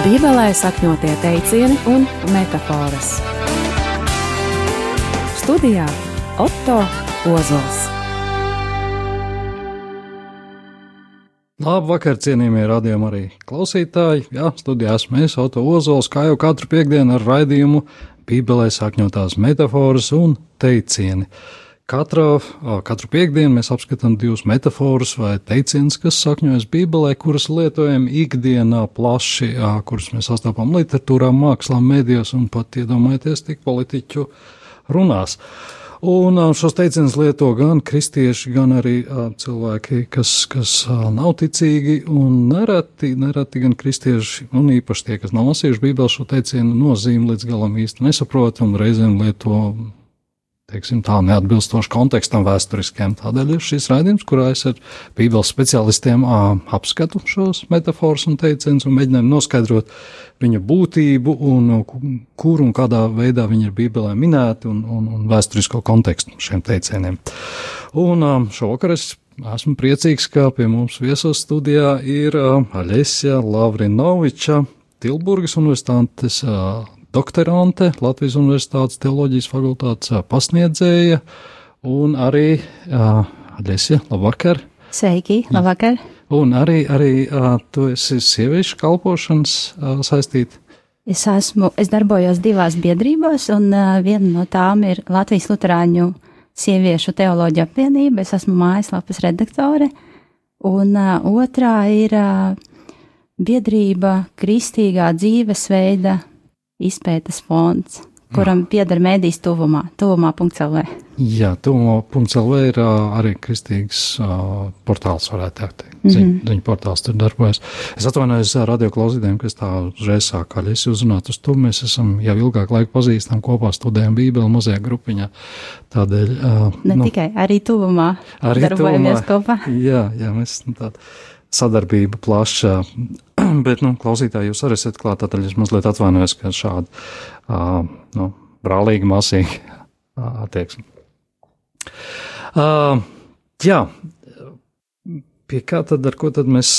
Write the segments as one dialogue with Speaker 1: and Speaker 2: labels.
Speaker 1: Bībelē sakņotie teicieni un metafāras. Studijā Otto Ozols.
Speaker 2: Labvakar, cienījamie radījumi arī klausītāji. Jā, studijā esmu es, Otto Ozols, kā jau katru piekdienu ar raidījumu Bībelē sakņotās metafāras un teicieni. Katra, katru piekdienu mēs apskatām divus metaforus vai teicienus, kas sakņojas Bībelē, kuras lietojam ikdienā plaši, kurus mēs sastopam literatūrā, mākslā, medijos un pat iedomājieties tik politiķu runās. Un šos teicienus lieto gan kristieši, gan arī cilvēki, kas, kas nav ticīgi, un nereti, nereti gan kristieši, un īpaši tie, kas nav lasījuši Bībeli, šo teicienu nozīmi līdz galam īsti nesaprot, un reizēm lieto teiksim, tā neatbilstoši kontekstam vēsturiskiem. Tādēļ ir šis raidījums, kurā es ar Bībeles speciālistiem apskatu šos metaforus un teicienus un mēģinājumu noskaidrot viņa būtību un kur un kādā veidā viņi ir Bībelē minēti un, un, un vēsturisko kontekstu šiem teicieniem. Un šovakar es esmu priecīgs, ka pie mums viesos studijā ir Aļesja Lavrinoviča Tilburgas universitātes doktorante, Latvijas Universitātes teoloģijas fakultātes pasniedzēja un arī Aļesija, labvakar!
Speaker 3: Sveiki, labvakar!
Speaker 2: Un arī, arī tu esi sieviešu kalpošanas saistīta.
Speaker 3: Es esmu, es darbojos divās biedrībās, un viena no tām ir Latvijas Lutāņu sieviešu teoloģija apvienība. Es esmu mājaslapas redaktore, un otrā ir biedrība Kristīgā dzīvesveida izpētes fonds, kuram pieder mēdīs tuvumā, tuvumā.lv.
Speaker 2: Jā, tuvumā.lv ir arī kristīgs uh, portāls, varētu teikt. Ziņ, mm -hmm. Ziņu portāls tur darbojas. Es atvainojos radio klausītājiem, kas tā uzreiz sāk kaļas uzrunāt uz to. Mēs esam jau ilgāk laiku pazīstam kopā studējam Bībeli mazajā grupiņā. Tādēļ. Uh,
Speaker 3: ne nu, tikai, arī tuvumā. Arī darbojamies tuvumā. kopā.
Speaker 2: Jā, jā, mēs tāda sadarbība plaša. Bet, nu, klausītāji, jūs arī esat klāt, tad es mazliet atvainojos, ka šāda, uh, nu, brālīga, masīga uh, attieksme. Uh, jā, pie kā tad, ar ko tad mēs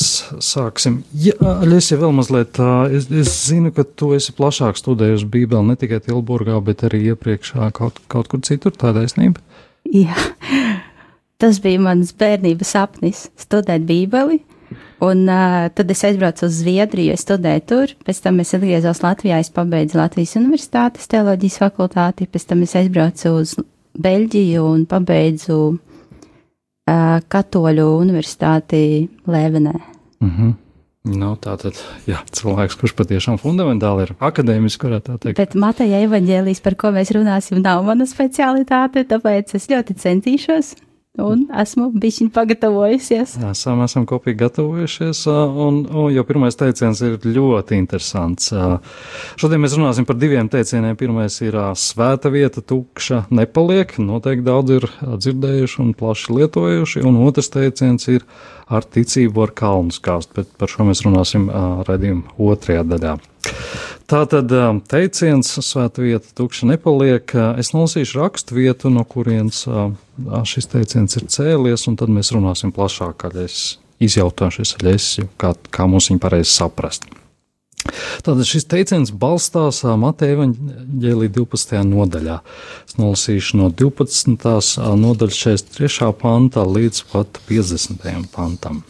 Speaker 2: sāksim? Jā, Ļesie, vēl mazliet, uh, es, es zinu, ka tu esi plašāk studējusi Bībeli ne tikai Tilburgā, bet arī iepriekšā kaut, kaut kur citur, tā taisnība?
Speaker 3: Jā, tas bija mans bērnības sapnis - studēt Bībeli. Un uh, tad es aizbraucu uz Zviedriju, es studēju tur, pēc tam es atgriezos Latvijā, es pabeidzu Latvijas Universitātes teoloģijas fakultāti, pēc tam es aizbraucu uz Beļģiju un pabeidzu uh, Katoļu universitāti Lēvenē.
Speaker 2: Mm -hmm. Nu, tā tad jā, cilvēks, kurš patiešām fundamentāli ir akadēmisks, varētu tā teikt.
Speaker 3: Bet Mateja evaņģēlijas, par ko mēs runāsim, nav mana specialitāte, tāpēc es ļoti centīšos Un esmu bijusi pagatavojusies.
Speaker 2: Esam, esam kopīgi gatavojušies, un, un jau pirmais teiciens ir ļoti interesants. Šodien mēs runāsim par diviem teicieniem. Pirmais ir svēta vieta, tukša nepaliek. Noteikti daudz ir dzirdējuši un plaši lietojuši. Un otrs teiciens ir ar ticību ar kalnu skāst, bet par šo mēs runāsim raidījuma otrajā daļā. Tā tad teiciens, svēta vieta, tukša nepaliek. Es nolasīšu rakstu vietu, no kurienes šis teiciens ir cēlies, un tad mēs runāsim plašāk, kā es izjautāšu lesu, kā, kā mums viņu pareizi saprast. Tātad šis teiciens balstās Mateja evaņģēlī 12. nodaļā. Es nolasīšu no 12. nodaļas 43. pantā līdz pat 50. pantam.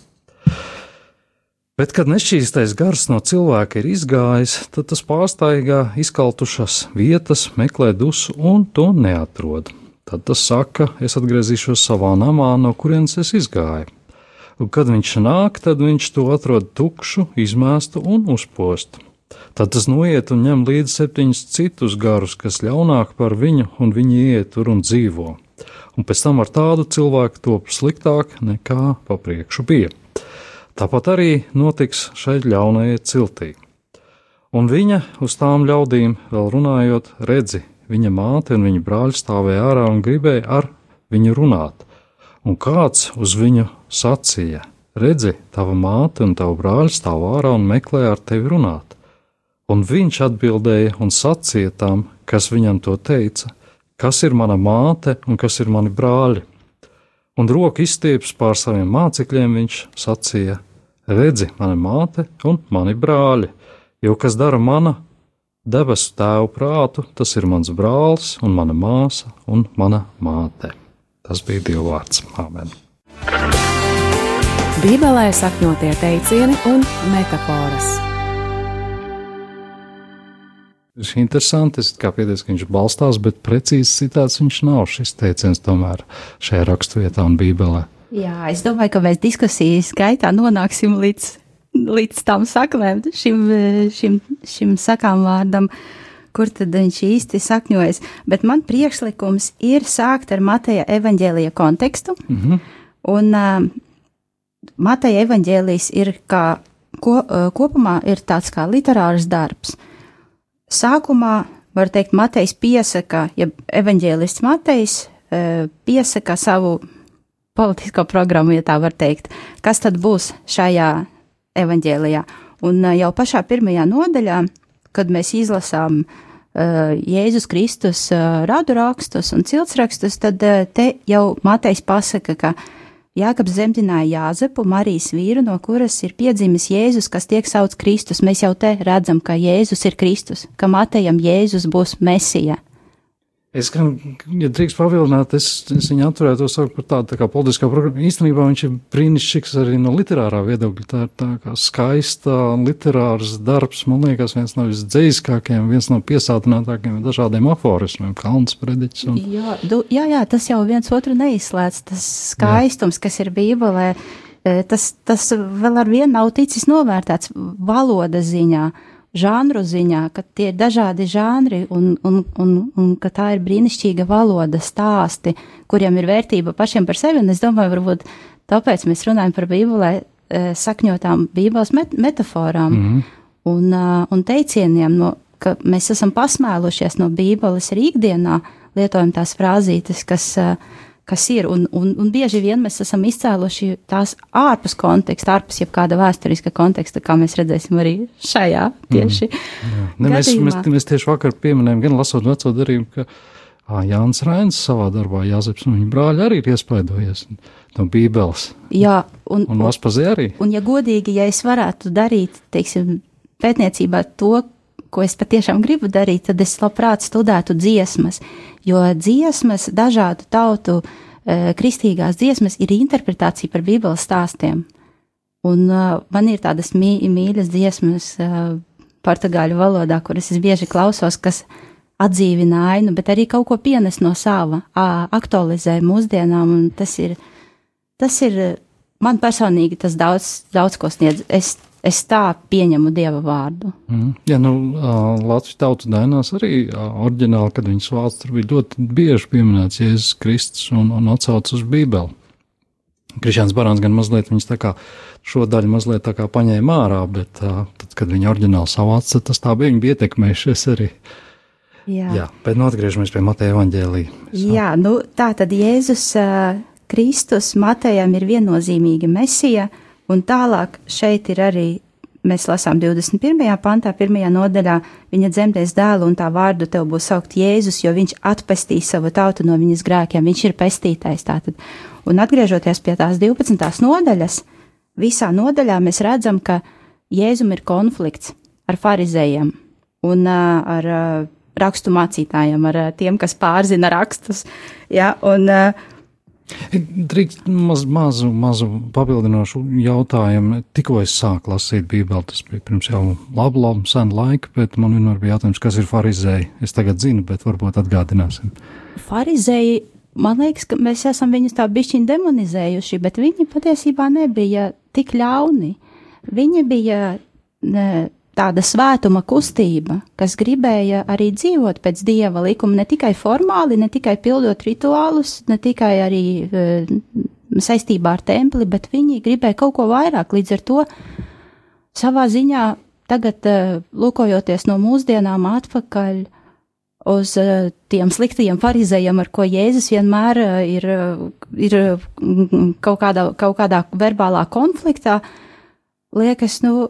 Speaker 2: Bet, kad nešķīstais gars no cilvēka ir izgājis, tad tas pārsteigā izkaltušas vietas, meklē dusu un to neatrod. Tad tas saka, es atgriezīšos savā namā, no kurienes es izgāju. Un, kad viņš nāk, tad viņš to atrod tukšu, izmēstu un uzpostu. Tad tas noiet un ņem līdzi septiņus citus garus, kas ļaunāk par viņu, un viņi iet tur un dzīvo. Un pēc tam ar tādu cilvēku top sliktāk nekā pa priekšu bija. Tāpat arī notiks šai ļaunajai ciltī. Un viņa uz tām ļaudīm vēl runājot, redzi, viņa māte un viņa brāļi stāvēja ārā un gribēja ar viņu runāt. Un kāds uz viņu sacīja: Redzi, tava māte un tava brāļi stāv ārā un meklē ar tevi runāt. Un viņš atbildēja un sacīja tam, kas viņam to teica, kas ir mana māte un kas ir mani brāļi. Un roku izstieps pār saviem mācekļiem, viņš sacīja: Redzi, mana māte un mani brāļi, Jo kas dara mana debesu tēvu prātu, tas ir mans brālis un mana māsa un mana māte. Tas bija Dieva vārds. Āmen!
Speaker 1: Bībelē sakņotie teicieni un metafāras.
Speaker 2: Ir interesanti. Es kā pieteicu, ka viņš balstās, bet precīzi citāts viņš nav. Šis teiciens tomēr šajā raksturvietā un Bībelē.
Speaker 3: Jā, es domāju, ka mēs diskusijas gaitā nonāksim līdz, līdz tam saknēm, šim, šim, šim sakām vārdam, kur tad viņš īsti sakņojas. Bet man priekšlikums ir sākt ar Mateja evaņģēlija kontekstu. Mm -hmm. Un uh, Mateja evaņģēlijs ir kā, ko, uh, kopumā ir tāds kā literārs darbs. Sākumā, var teikt, Matejs piesaka, ja evaņģēlists Matejs uh, piesaka savu politisko programmu, ja tā var teikt, kas tad būs šajā evaņģēlijā. Un uh, jau pašā pirmajā nodaļā, kad mēs izlasām uh, Jēzus Kristus uh, radu rakstus un ciltsrakstus, tad uh, te jau Matejs pasaka, ka Jākabs zemdināja Jāzepu, Marijas vīru, no kuras ir piedzimis Jēzus, kas tiek sauc Kristus. Mēs jau te redzam, ka Jēzus ir Kristus, ka Matejam Jēzus būs Mesija.
Speaker 2: Es, gan, ja drīkst papildināt, es, es viņu atturētu saukt par tādu tā kā politiskā programmu. Īstenībā viņš ir brīnišķīgs arī no literārā viedokļa. Tā ir tā kā skaista literārs darbs, man liekas, viens no visdzējiskākajiem, viens no piesātinātākajiem dažādiem aforismiem, kalns prediķis. Un...
Speaker 3: Jā, du, jā, jā, tas jau viens otru neizslēdz, tas skaistums, jā. kas ir bībelē, tas, tas vēl ar vienu nav ticis novērtēts valodas ziņā žanru ziņā, ka tie ir dažādi žanri un, un, un, un ka tā ir brīnišķīga valoda, stāsti, kuriem ir vērtība pašiem par sevi. Un es domāju, varbūt tāpēc mēs runājam par Bībelē e, sakņotām Bībeles met metaforām mm -hmm. un, uh, un teicieniem, no, ka mēs esam pasmēlušies no Bībeles arī ikdienā, lietojam tās frāzītes, kas uh, kas ir, un, un, un bieži vien mēs esam izcēluši tās ārpus konteksta, ārpus jebkāda vēsturiska konteksta, kā mēs redzēsim arī šajā tieši. Mm.
Speaker 2: Ne, mēs, mēs, mēs tieši vakar pieminējām, gan lasot veco darījumu, ka ā, Jānis Rains savā darbā, Jāzeps un viņa brāļi arī ir iespaidojies no Bībeles.
Speaker 3: Jā, un,
Speaker 2: un Vaspazē arī.
Speaker 3: Un, ja godīgi, ja es varētu darīt, teiksim, pētniecībā to, ko es patiešām gribu darīt, tad es labprāt studētu dziesmas, jo dziesmas, dažādu tautu e, kristīgās dziesmas ir interpretācija par Bībeles stāstiem. Un uh, man ir tādas mī, mīļas dziesmas uh, portugāļu valodā, kuras es bieži klausos, kas atdzīvina ainu, bet arī kaut ko pienes no sava, uh, aktualizē mūsdienām, un tas ir, tas ir man personīgi tas daudz, daudz ko sniedz. Es Es tā pieņemu dieva vārdu.
Speaker 2: Mm. Jā, nu, Latvijas tautas dainās arī oriģināli, kad viņas vārds tur bija ļoti bieži pieminēts Jēzus Kristus un, un atsauc uz Bībeli. Krišāns Barāns gan mazliet viņas tā kā šo daļu mazliet tā kā paņēma ārā, bet tad, kad viņa oriģināli savāca, tas tā bija, viņi bija ietekmējušies arī. Jā. Jā, bet nu atgriežamies pie Mateja evaņģēlī.
Speaker 3: Jā, nu tā tad Jēzus uh, Kristus Matejam ir viennozīmīgi mesija, uh, Un tālāk šeit ir arī, mēs lasām 21. pantā, 1. nodaļā, viņa dzemdēs dēlu un tā vārdu tev būs saukt Jēzus, jo viņš atpestīs savu tautu no viņas grēkiem, viņš ir pestītais tātad. Un atgriežoties pie tās 12. nodaļas, visā nodaļā mēs redzam, ka Jēzum ir konflikts ar farizējiem un uh, ar uh, rakstu mācītājiem, ar uh, tiem, kas pārzina rakstus. Ja, un, uh,
Speaker 2: Drīkst maz, mazu, mazu papildinošu jautājumu. Tikko es sāku lasīt Bībeli, tas bija pirms jau labu, labu senu laiku, bet man vienmēr bija jautājums, kas ir farizēji. Es tagad zinu, bet varbūt atgādināsim.
Speaker 3: Farizēji, man liekas, ka mēs esam viņus tā bišķiņ demonizējuši, bet viņi patiesībā nebija tik ļauni. Viņi bija ne, tāda svētuma kustība, kas gribēja arī dzīvot pēc dieva likuma, ne tikai formāli, ne tikai pildot rituālus, ne tikai arī e, saistībā ar templi, bet viņi gribēja kaut ko vairāk. Līdz ar to savā ziņā tagad, e, lūkojoties no mūsdienām atpakaļ uz e, tiem sliktajiem farizējiem, ar ko Jēzus vienmēr ir, ir kaut, kādā, kaut kādā verbālā konfliktā, liekas, nu,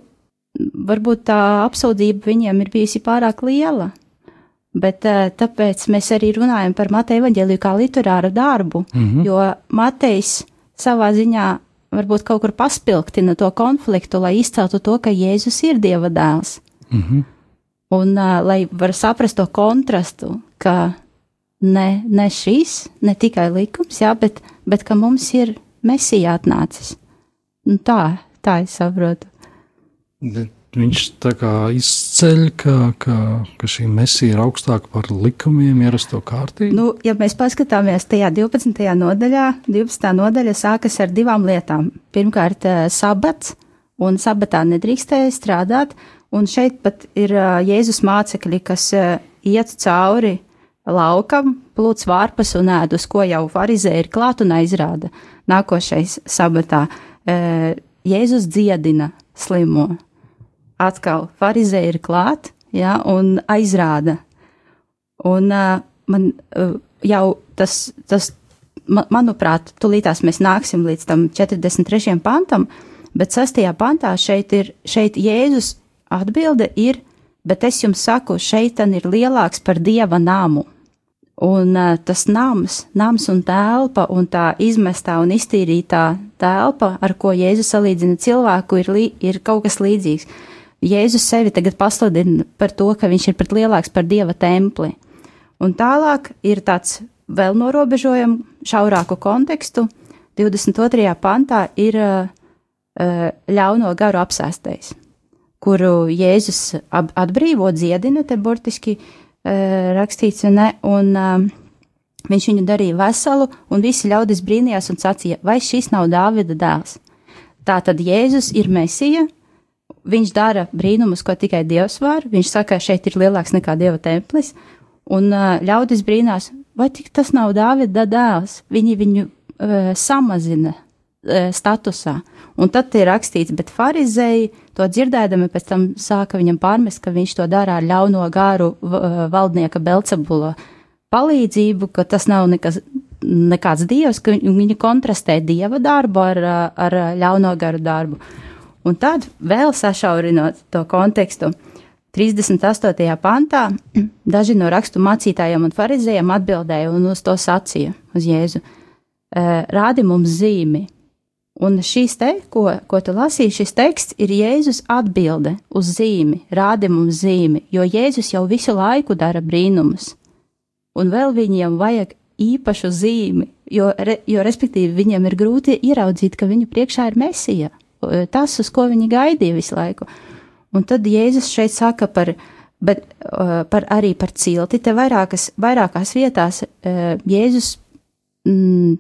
Speaker 3: varbūt tā apsūdzība viņiem ir bijusi pārāk liela. Bet eh, tāpēc mēs arī runājam par Mateja evaņģēliju kā literāru darbu, mm -hmm. jo Matejs savā ziņā varbūt kaut kur paspilgtina to konfliktu, lai izceltu to, ka Jēzus ir Dieva dēls.
Speaker 2: Mm -hmm.
Speaker 3: Un, uh, lai var saprast to kontrastu, ka ne, ne šis, ne tikai likums, jā, bet, bet ka mums ir mesija atnācis. Nu, tā, tā es saprotu.
Speaker 2: Viņš tā kā izceļ, ka, ka, ka šī mesija ir augstāka par likumiem, ierasto kārtību.
Speaker 3: Nu, ja mēs paskatāmies tajā 12. nodaļā, 12. nodaļa sākas ar divām lietām. Pirmkārt, uh, sabats, un sabatā nedrīkstēja strādāt, Un šeit pat ir Jēzus mācekļi, kas iet cauri laukam, plūc vārpas un ēd, uz ko jau farizē ir klāt un aizrāda. Nākošais sabatā Jēzus dziedina slimo. Atkal farizē ir klāt, ja, un aizrāda. Un man jau tas, tas manuprāt, tulītās mēs nāksim līdz tam 43. pantam, bet 6. pantā šeit ir, šeit Jēzus Atbilde ir, bet es jums saku, šeitan ir lielāks par dieva namu. Un uh, tas nams, nams un telpa un tā izmestā un iztīrītā telpa, ar ko Jēzus salīdzina cilvēku, ir, ir kaut kas līdzīgs. Jēzus sevi tagad pasludina par to, ka viņš ir pat lielāks par dieva templi. Un tālāk ir tāds vēl norobežojam šaurāku kontekstu. 22. pantā ir uh, ļauno garu apsēstais kuru Jēzus atbrīvo, dziedina, te burtiski uh, rakstīts, ne, un uh, viņš viņu darīja veselu, un visi ļaudis brīnījās un sacīja, vai šis nav Dāvida dēls. Tā tad Jēzus ir Mesija, viņš dara brīnumus, ko tikai Dievs var, viņš saka, šeit ir lielāks nekā Dieva templis, un uh, ļaudis brīnās, vai tas nav Dāvida dēls, viņi viņu uh, samazina uh, statusā. Un tad ir rakstīts, bet farizēji to dzirdēdami pēc tam sāka viņam pārmest, ka viņš to dara ar ļauno gāru valdnieka Belcebula palīdzību, ka tas nav nekas, nekāds dievs, ka viņi kontrastē dieva darbu ar, ar ļauno garu darbu. Un tad vēl sašaurinot to kontekstu, 38. pantā daži no rakstu mācītājiem un farizējiem atbildēja un uz to sacīja uz Jēzu: Rādi mums zīmi, Un šīs te, ko, ko tu lasīji, šis teksts ir Jēzus atbilde uz zīmi, rādi mums zīmi, jo Jēzus jau visu laiku dara brīnumus. Un vēl viņiem vajag īpašu zīmi, jo, re, jo respektīvi viņiem ir grūti ieraudzīt, ka viņu priekšā ir mesija, tas, uz ko viņi gaidīja visu laiku. Un tad Jēzus šeit saka par, bet, par arī par cilti, te vairākas, vairākās vietās Jēzus mm,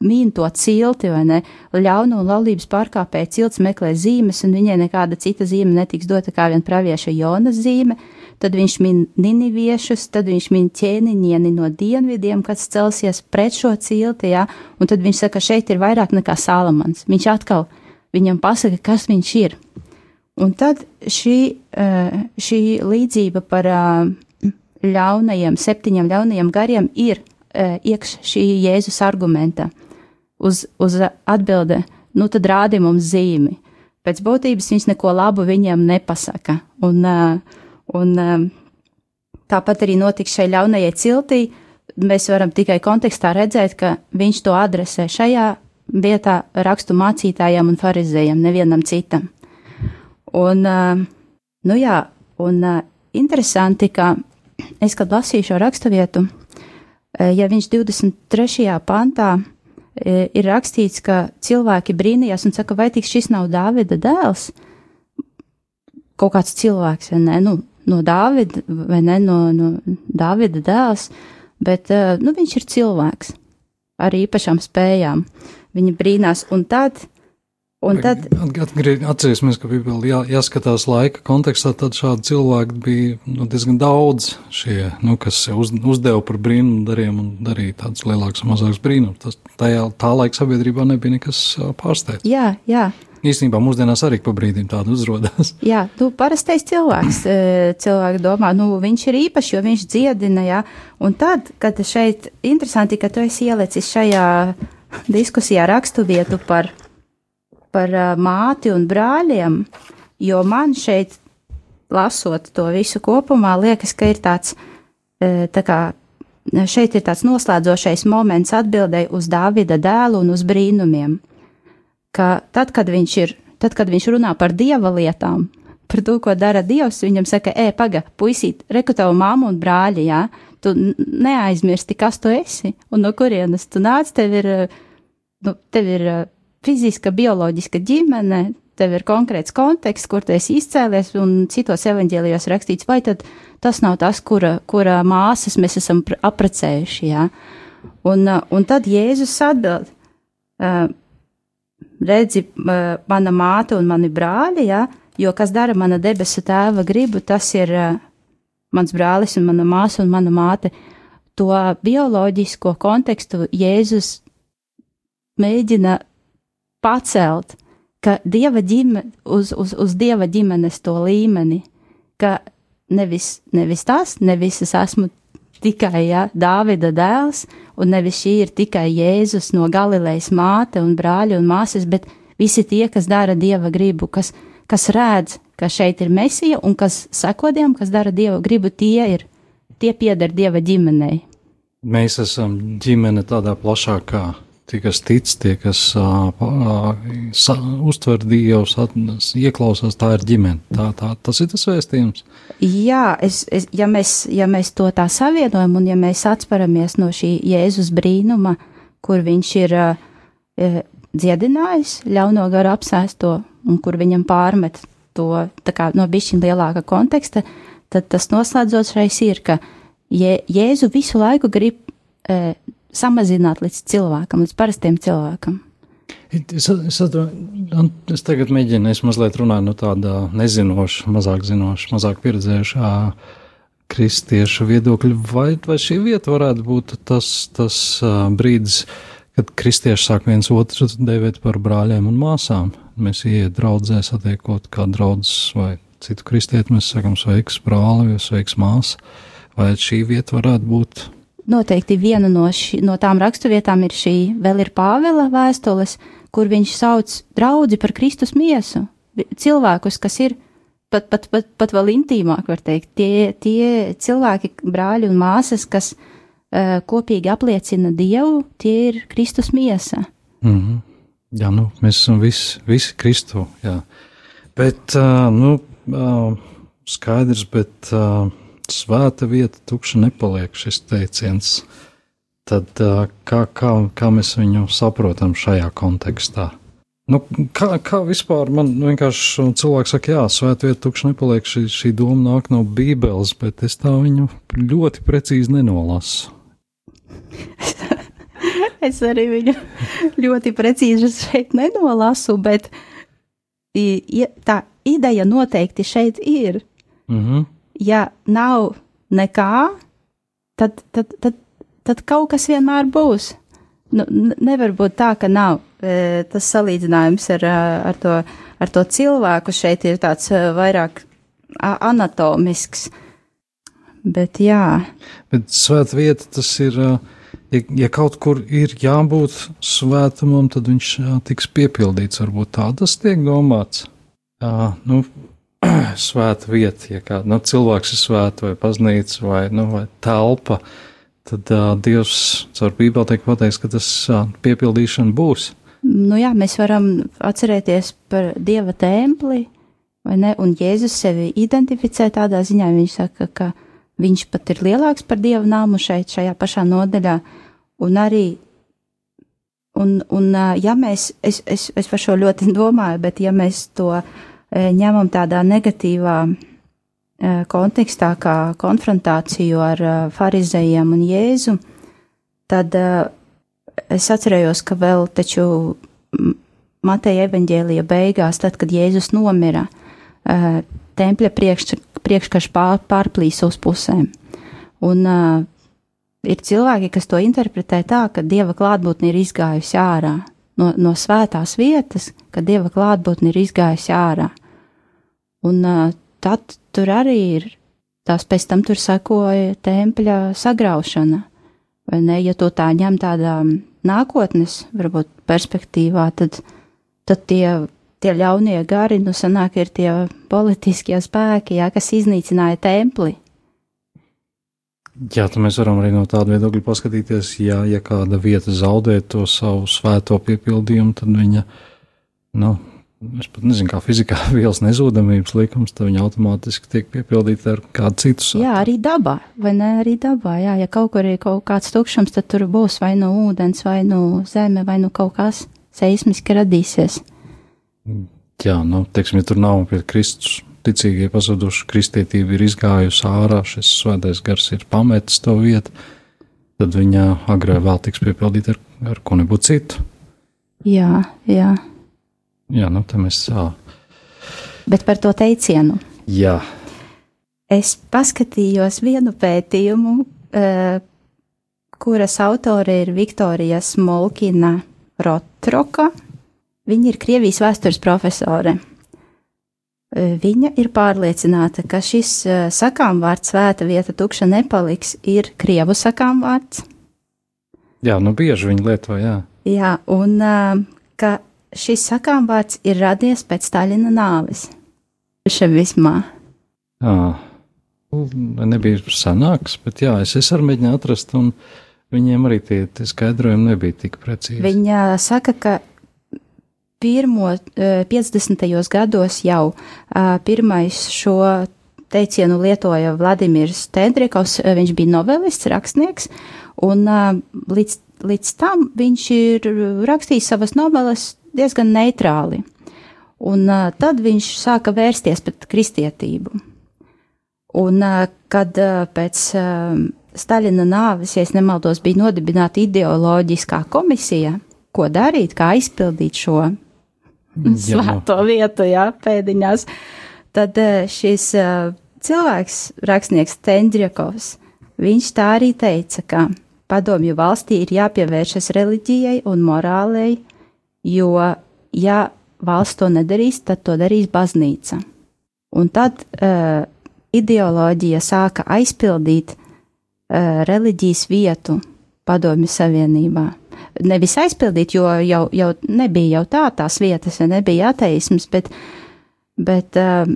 Speaker 3: mīn to cilti, vai ne? Ļauno un laulības pārkāpēja cilts meklē zīmes, un viņai nekāda cita zīme netiks dota kā vien pravieša Jonas zīme. Tad viņš min niniviešus, tad viņš min ķēniņieni no dienvidiem, kas celsies pret šo cilti, jā, un tad viņš saka, šeit ir vairāk nekā Salamans. Viņš atkal viņam pasaka, kas viņš ir. Un tad šī, eh, šī līdzība par eh, ļaunajiem, septiņiem ļaunajiem gariem ir eh, iekš šī Jēzus argumenta uz, uz atbildi, nu tad rādi mums zīmi. Pēc būtības viņš neko labu viņiem nepasaka. Un, un tāpat arī notiks šai ļaunajai ciltī. Mēs varam tikai kontekstā redzēt, ka viņš to adresē šajā vietā rakstu mācītājiem un farizējiem, nevienam citam. Un, nu jā, un interesanti, ka es, kad lasīju šo raksturvietu, ja viņš 23. pantā ir rakstīts, ka cilvēki brīnījās un saka, vai tik šis nav Dāvida dēls? Kaut kāds cilvēks, vai ne, nu, no Dāvida, vai ne, no, no Dāvida dēls, bet, nu, viņš ir cilvēks ar īpašām spējām. Viņi brīnās, un tad Un tad
Speaker 2: atcerēsimies, ka bija jā, jāskatās laika kontekstā, tad šādi cilvēki bija nu, diezgan daudz, šie, nu, kas uz, uzdeva par brīnumu dariem un darīja tādus lielākus un mazākus brīnumus. Tas tajā, tā laika sabiedrībā nebija nekas pārsteidzošs.
Speaker 3: Jā, jā.
Speaker 2: Īstenībā mūsdienās arī pa brīdim tāda uzrādās.
Speaker 3: Jā, tu parastais cilvēks. Cilvēki domā, nu, viņš ir īpašs, jo viņš dziedina, jā. Un tad, kad šeit interesanti, ka tu esi ielicis šajā diskusijā rakstu vietu par par māti un brāļiem, jo man šeit, lasot to visu kopumā, liekas, ka ir tāds, tā kā šeit ir tāds noslēdzošais moments atbildēji uz Dāvida dēlu un uz brīnumiem, ka tad, kad viņš ir, tad, kad viņš runā par dieva lietām, par to, ko dara Dievs, viņam saka, ej, paga, puisīt, reku tavu māmu un brāļi, jā, tu neaizmirsti, kas tu esi un no kurienes tu nāc, tev ir, nu, tev ir fiziska, bioloģiska ģimene, tev ir konkrēts konteksts, kur tu esi izcēlies, un citos evaņģēlijos rakstīts, vai tad tas nav tas, kura, kura māsas mēs esam aprecējuši, jā. Un, un tad Jēzus atbild, redzi, mana māte un mani brāļi, jā, jo kas dara mana debesu tēva gribu, tas ir mans brālis un mana māsa un mana māte. To bioloģisko kontekstu Jēzus mēģina pacelt, ka dieva ģimene, uz, uz, uz dieva ģimenes to līmeni, ka nevis, nevis tas, nevis es esmu tikai ja, Dāvida dēls, un nevis šī ir tikai Jēzus no Galilejas māte un brāļi un māsas, bet visi tie, kas dara dieva gribu, kas, kas redz, ka šeit ir mesija un kas sekodiem, kas dara dieva gribu, tie ir, tie pieder dieva ģimenei.
Speaker 2: Mēs esam ģimene tādā plašākā tie, kas tic, tie, kas uh, uh, uztver Dievs, ieklausās, tā ir ģimene. Tā, tā, tas ir tas vēstījums.
Speaker 3: Jā, es, es, ja, mēs, ja mēs to tā savienojam un ja mēs atsperamies no šī Jēzus brīnuma, kur viņš ir uh, dziedinājis ļauno garu apsēsto un kur viņam pārmet to kā, no bišķiņa lielāka konteksta, tad tas noslēdzošais ir, ka Jē, Jēzu visu laiku grib e, samazināt līdz cilvēkam, līdz parastiem cilvēkam.
Speaker 2: Es, es, es tagad mēģinu, es mazliet runāju no tāda nezinoša, mazāk zinoša, mazāk pieredzējušā kristiešu viedokļa, vai, vai šī vieta varētu būt tas, tas brīdis, kad kristieši sāk viens otru devēt par brāļiem un māsām. Mēs ieiet draudzē, satiekot kā draudzes vai citu kristieti, mēs sakam sveiks brāli sveiks māsa, vai šī vieta varētu būt
Speaker 3: Noteikti viena no, ši, no tām raksturvietām ir šī, vēl ir Pāvela vēstules, kur viņš sauc draudzi par Kristus miesu. Cilvēkus, kas ir pat, pat, pat, pat vēl intīmāk, var teikt, tie, tie cilvēki, brāļi un māsas, kas uh, kopīgi apliecina Dievu, tie ir Kristus miesa.
Speaker 2: Mm -hmm. Jā, nu, mēs esam visi, visi Kristu, jā. Bet, uh, nu, uh, skaidrs, bet. Svēta vieta, tukša nepaliek šis teiciens. Tad kā, kā, kā mēs viņu saprotam šajā kontekstā? Nu, kā, kā vispār man vienkārši cilvēks saka, jā, svēta vieta tukša nepaliek, šī, šī doma nāk no Bībeles, bet es tā viņu ļoti precīzi nenolasu.
Speaker 3: es arī viņu ļoti precīzi šeit nenolasu, bet tā ideja noteikti šeit ir. Mm -hmm ja nav nekā, tad, tad, tad, tad kaut kas vienmēr būs. Nu, nevar būt tā, ka nav. E, tas salīdzinājums ar, ar, to, ar to cilvēku šeit ir tāds e, vairāk anatomisks. Bet jā.
Speaker 2: Bet svēta vieta tas ir. Ja, ja kaut kur ir jābūt svētumam, tad viņš tiks piepildīts. Varbūt tā tas tiek domāts. Uh, nu, svēta vieta, ja kā nu, cilvēks ir svēta vai baznīca vai, nu, vai telpa, tad uh, Dievs caur Bībeli tiek pateikts, ka tas uh, piepildīšana būs.
Speaker 3: Nu jā, mēs varam atcerēties par Dieva templi, vai ne, un Jēzus sevi identificē tādā ziņā, viņš saka, ka viņš pat ir lielāks par Dieva nāmu šeit, šajā pašā nodaļā, un arī Un, un ja mēs, es, es, es par šo ļoti domāju, bet ja mēs to ņemam tādā negatīvā kontekstā, kā konfrontāciju ar farizējiem un Jēzu, tad es atcerējos, ka vēl taču Mateja evaņģēlija beigās, tad, kad Jēzus nomira, tempļa priekš, priekškarš pār, pārplīs uz pusēm. Un uh, ir cilvēki, kas to interpretē tā, ka dieva klātbūtne ir izgājusi ārā no, no svētās vietas, ka dieva klātbūtne ir izgājusi ārā. Un tad tur arī ir, tās pēc tam tur sekoja tempļa sagraušana. Vai ne, ja to tā ņem tādā nākotnes, varbūt perspektīvā, tad, tad tie, tie ļaunie gari, nu sanāk, ir tie politiskie spēki, jā, kas iznīcināja templi.
Speaker 2: Jā, tad mēs varam arī no tāda viedokļa paskatīties, ja, ja kāda vieta zaudē to savu svēto piepildījumu, tad viņa, nu, es pat nezinu, kā fizikā vielas nezudamības likums, tad viņi automātiski tiek piepildīti ar kādu citu saturu.
Speaker 3: Jā, arī dabā, vai ne? Arī dabā, jā. Ja kaut kur ir kaut kāds tukšums, tad tur būs vai nu ūdens, vai nu zeme, vai nu kaut kas seismiski radīsies.
Speaker 2: Jā, nu, teiksim, ja tur nav pie Kristus ticīgie pazuduši, kristietība ir izgājusi ārā, šis svētais gars ir pametis to vietu, tad viņa agrāk vēl tiks piepildīta ar, ar ko nebūtu citu.
Speaker 3: Jā, jā.
Speaker 2: Jā, nu, tā mēs tā.
Speaker 3: Bet par to teicienu.
Speaker 2: Jā,
Speaker 3: Es paskatījos vienu pētījumu, kuras autore ir Viktorija Smolkina Rotroka. Viņa ir Krievijas vēstures profesore. Viņa ir pārliecināta, ka šis sakāmvārds svēta vieta tukša nepaliks, ir krievu sakāmvārds.
Speaker 2: jā, nu bieži viņi lieto, jā.
Speaker 3: Jā, un ka šis sakāmvārds ir radies pēc Staļina nāves. Ševismā.
Speaker 2: jā. Vai nebija sanāks, bet jā, es, es arī mēģināju atrast, un viņiem arī tie, tie skaidrojumi nebija tik precīzi.
Speaker 3: Viņa saka, ka pirmo eh, 50. gados jau eh, pirmais šo teicienu lietoja Vladimirs Tendrikovs, eh, viņš bija novelists, rakstnieks, un eh, līdz, līdz tam viņš ir rakstījis savas noveles diezgan neitrāli. Un tad viņš sāka vērsties pret kristietību. Un, kad pēc Staļina nāves, ja nemaldos, bija nodibināta ideoloģiskā komisija, ko darīt, kā aizpildīt šo svēto vietu, jā, pēdiņās, tad uh, šis uh, cilvēks, rakstnieks Tendrjakovs, viņš tā arī teica, ka padomju valstī ir jāpievēršas reliģijai un morālei, jo, ja valsts to nedarīs, tad to darīs baznīca. Un tad uh, ideoloģija sāka aizpildīt uh, reliģijas vietu padomju savienībā. Nevis aizpildīt, jo jau, jau nebija jau tā tās vietas, ja nebija ateisms, bet, bet uh,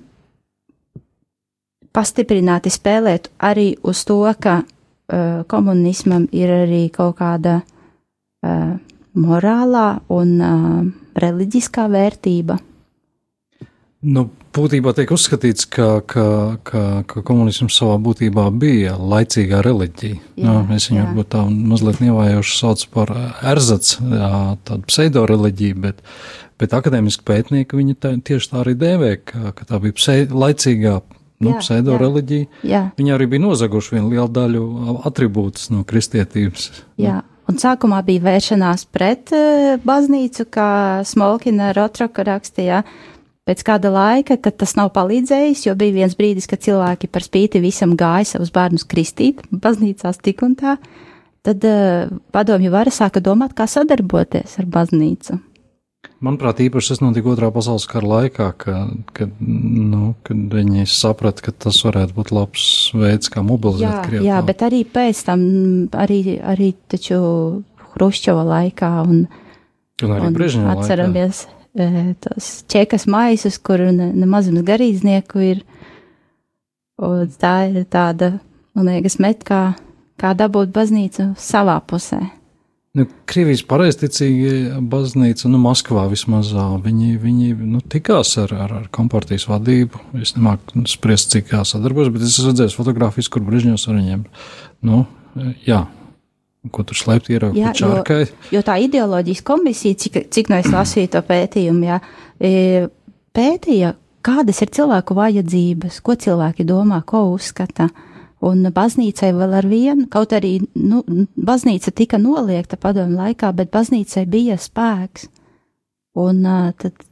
Speaker 3: pastiprināti spēlēt arī uz to, ka uh, komunismam ir arī kaut kāda uh, morālā un uh, reliģiskā vērtība.
Speaker 2: Nu, būtībā tiek uzskatīts, ka, ka, ka, ka komunisms savā būtībā bija laicīgā reliģija.
Speaker 3: Jā,
Speaker 2: nu, es viņu
Speaker 3: jā.
Speaker 2: varbūt tā mazliet nievājoši saucu par erzats, jā, tādu pseido reliģiju, bet, bet akadēmiski pētnieki viņu tā, tieši tā arī dēvē, ka, ka tā bija pse, laicīgā nu,
Speaker 3: Jā,
Speaker 2: pseido
Speaker 3: jā.
Speaker 2: reliģija.
Speaker 3: Jā,
Speaker 2: Viņi arī bija nozaguši vienu lielu daļu atribūtus no kristietības.
Speaker 3: jā. Un sākumā bija vēršanās pret uh, baznīcu, kā Smolkina Rotroka rakstīja. Pēc kāda laika, kad tas nav palīdzējis, jo bija viens brīdis, kad cilvēki par spīti visam gāja savus bērnus kristīt, baznīcās tik un tā, tad uh, padomju vara sāka domāt, kā sadarboties ar baznīcu.
Speaker 2: Manuprāt, īpaši tas notika otrā pasaules kara laikā, kad, kad, nu, kad viņi saprata, ka tas varētu būt labs veids, kā mobilizēt
Speaker 3: Jā,
Speaker 2: Krievu
Speaker 3: jā, bet arī pēc tam, mm, arī, arī taču Hruščova laikā un,
Speaker 2: Un
Speaker 3: un
Speaker 2: Brežņeva laikā.
Speaker 3: Tos čekas maisus, kur ne, nemazums garīdznieku ir. Un tā ir tāda, man liekas, met kā, kā dabūt baznīcu savā pusē.
Speaker 2: Nu, Krievijas pareizticīgie baznīca, nu, Maskavā vismaz, viņi, viņi nu, tikās ar, ar, ar kompartijas vadību. Es nemāku nu, spriest, cik kā sadarbojas, bet es esmu redzējis fotogrāfijas, kur Brežņevs ar viņiem, nu, jā, ko tur slēpt pa čārkai.
Speaker 3: Jo tā ideoloģijas komisija, cik, cik no es lasīju to pētījumu, jā, e, pētīja, kādas ir cilvēku vajadzības, ko cilvēki domā, ko uzskata. Un baznīcai vēl ar vienu, kaut arī nu, baznīca tika noliegta padomu laikā, bet baznīcai bija spēks. Un tad,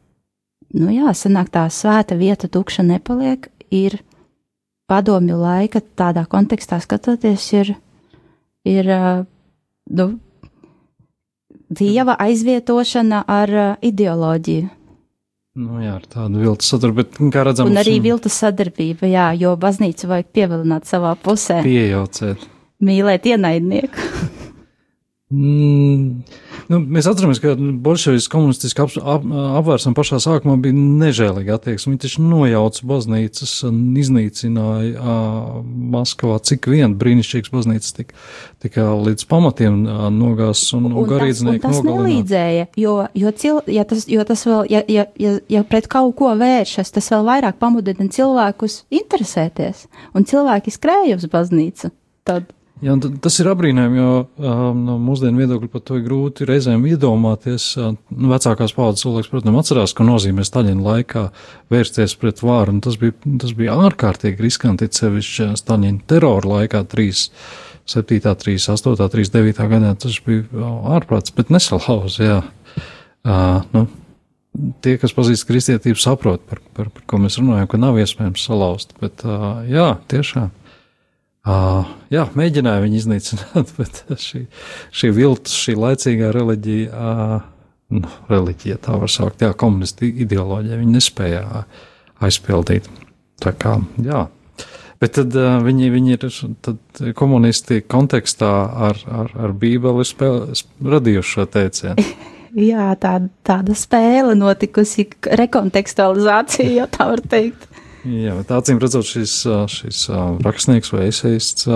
Speaker 3: nu jā, sanāk tā svēta vieta tukša nepaliek, ir padomju laika tādā kontekstā skatoties, ir, ir nu, dieva aizvietošana ar uh, ideoloģiju.
Speaker 2: Nu, jā, ar tādu viltu saturu, bet, kā redzam,
Speaker 3: Un arī viltus sadarbība, jā, jo baznīcu vajag pievilināt savā pusē,
Speaker 2: pieejaucēt.
Speaker 3: mīlēt ienaidnieku.
Speaker 2: Mm, nu, mēs atceramies, ka bolševiks komunistiski ap, ap, apvērsuma pašā sākumā bija nežēlīga attieksme. Viņi taču nojauca baznīcas un iznīcināja uh, Maskavā, cik vien brīnišķīgs baznīcas tika, tika līdz pamatiem uh, nogās un, un, un garīdznieki
Speaker 3: tas, un tas nelīdzēja, jo, jo, cil, ja tas, jo tas vēl, ja, ja, ja, ja pret kaut ko vēršas, tas vēl vairāk pamudina cilvēkus interesēties, un cilvēki skrēja uz baznīcu. Tad
Speaker 2: Jā, tas ir apbrīnojami, jo um, no mūsdienu viedokļa par to ir grūti reizēm iedomāties. Uh, vecākās paudzes cilvēks, protams, atcerās, ko nozīmē Staļina laikā vērsties pret vāru, un tas bija, tas bija ārkārtīgi riskanti, sevišķi Staļina terora laikā 3. 7, 3, 8, 3, 9 gadā tas bija ārprāts, bet nesalauz, jā. Uh, nu, tie, kas pazīst kristietību, saprot, par, par, par ko mēs runājam, ka nav iespējams salauzt, bet uh, jā, tiešām. Uh, jā, mēģināja viņu iznīcināt, bet šī, šī viltus, šī laicīgā reliģija, uh, nu, reliģija tā var saukt, jā, komunisti ideoloģija, viņi nespēja aizpildīt. Tā kā, jā. Bet tad uh, viņi, viņi ir tad komunisti kontekstā ar, ar, ar Bībeli spēl, radījuši šo teicienu.
Speaker 3: Jā, tā, tāda spēle notikusi, rekontekstualizācija, ja tā var teikt.
Speaker 2: Jā, bet acīm redzot, šis, šis rakstnieks vai eseists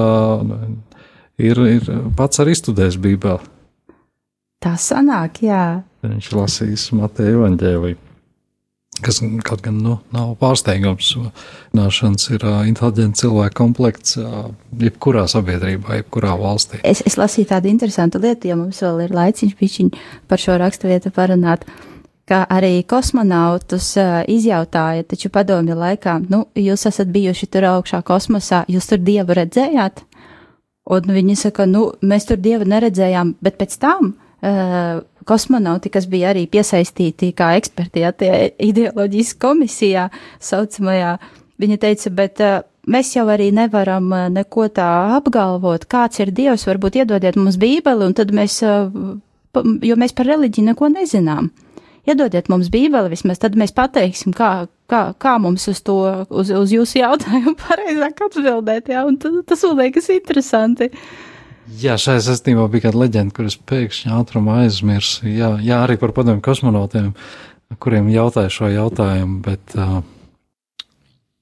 Speaker 2: ir, ir pats arī studējis Bībeli.
Speaker 3: Tā sanāk, jā.
Speaker 2: Viņš lasīs Mateja evaņģēliju, kas kaut gan nu, nav pārsteigums. Nāšanas ir uh, inteliģents cilvēku komplekts uh, jebkurā sabiedrībā, jebkurā valstī.
Speaker 3: Es, es lasīju tādu interesantu lietu, ja mums vēl ir laiciņš pišķiņ par šo raksturvietu parunāt. Uh, ka arī kosmonautus uh, izjautāja, taču padomju laikā, nu, jūs esat bijuši tur augšā kosmosā, jūs tur dievu redzējāt? Un viņi saka, nu, mēs tur dievu neredzējām, bet pēc tam uh, kosmonauti, kas bija arī piesaistīti kā eksperti, ja tie ideoloģijas komisijā saucamajā, viņi teica, bet uh, mēs jau arī nevaram neko tā apgalvot, kāds ir dievs, varbūt iedodiet mums bībeli, un tad mēs, jo mēs par reliģiju neko nezinām iedodiet mums bībeli vismaz, tad mēs pateiksim, kā, kā, kā mums uz to, uz, uz jūsu jautājumu pareizāk atbildēt, jā, un tas, man liekas interesanti.
Speaker 2: Jā, šajā saistībā bija kāda leģenda, kuras pēkšņi ātrumā aizmirsu. Jā, jā, arī par padomju kosmonautiem, kuriem jautāja šo jautājumu, bet uh,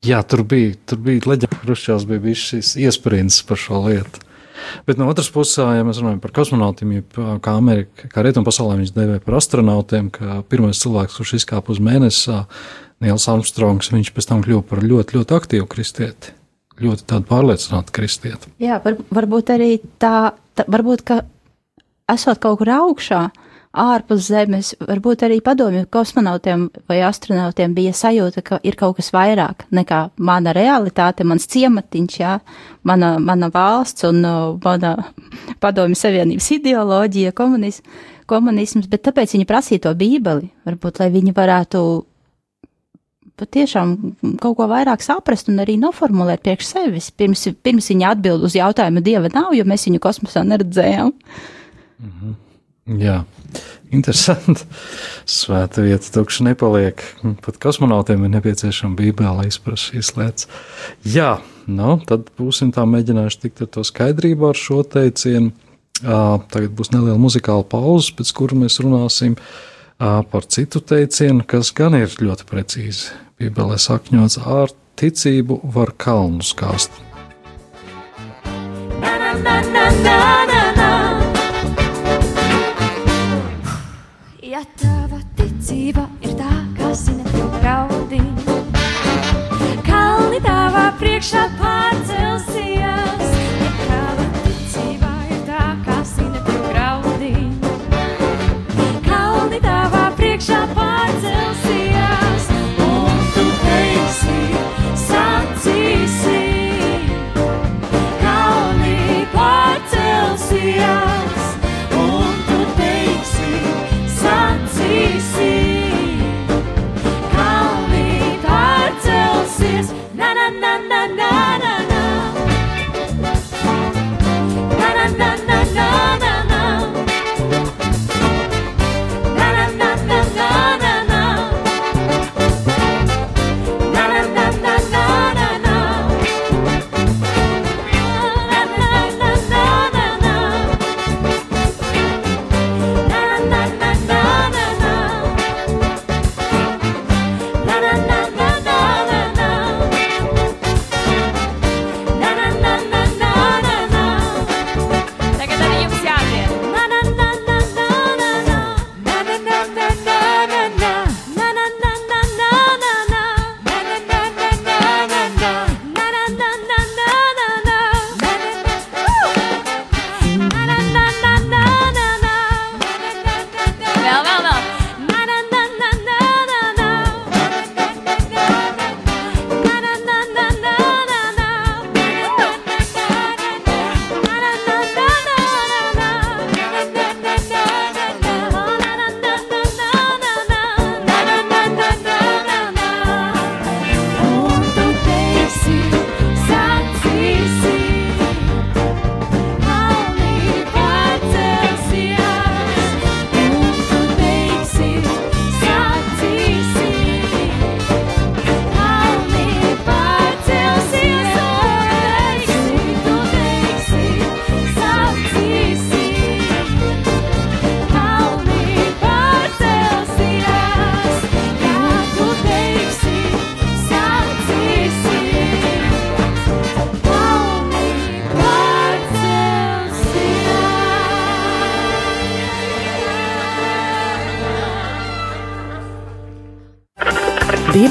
Speaker 2: jā, tur bija, tur bija leģenda, Hruščovs bija bijis šis iesprins par šo lietu. Bet no otras puses, ja mēs runājam par kosmonautiem, kā Amerika, kā rietumu pasaulē viņus devē par astronautiem, ka pirmais cilvēks, kurš izkāpa uz mēnesi, Nils Armstrongs, viņš pēc tam kļuva par ļoti, ļoti aktīvu kristieti. Ļoti tādu pārliecinātu kristieti.
Speaker 3: Jā, var, varbūt arī tā, tā varbūt, ka esot kaut kur augšā, uh, ārpus Zemes, varbūt arī padomju kosmonautiem vai astronautiem bija sajūta, ka ir kaut kas vairāk nekā mana realitāte, mans ciematiņš, jā, mana, mana valsts un uh, mana padomju savienības ideoloģija, komunis, komunisms, bet tāpēc viņi prasīja to bībeli, varbūt, lai viņi varētu patiešām kaut ko vairāk saprast un arī noformulēt priekš sevis, pirms, pirms viņi atbild uz jautājumu, Dieva nav, jo mēs viņu kosmosā neredzējām.
Speaker 2: -hmm. Jā, interesanti. Svēta vieta tukša nepaliek. Pat kosmonautiem ir nepieciešama bībele, lai izprastu šīs lietas. Jā, nu, tad būsim tā mēģinājuši tikt ar to skaidrību ar šo teicienu. Tagad būs neliela muzikāla pauze, pēc kura mēs runāsim par citu teicienu, kas gan ir ļoti precīzi. Bībelē sakņots ar ticību var kalnu skāst. Na, na, na, na, na.
Speaker 4: Ticība ir tā, kas zina tev graudi. Kalni tavā priekšā pārcelsies,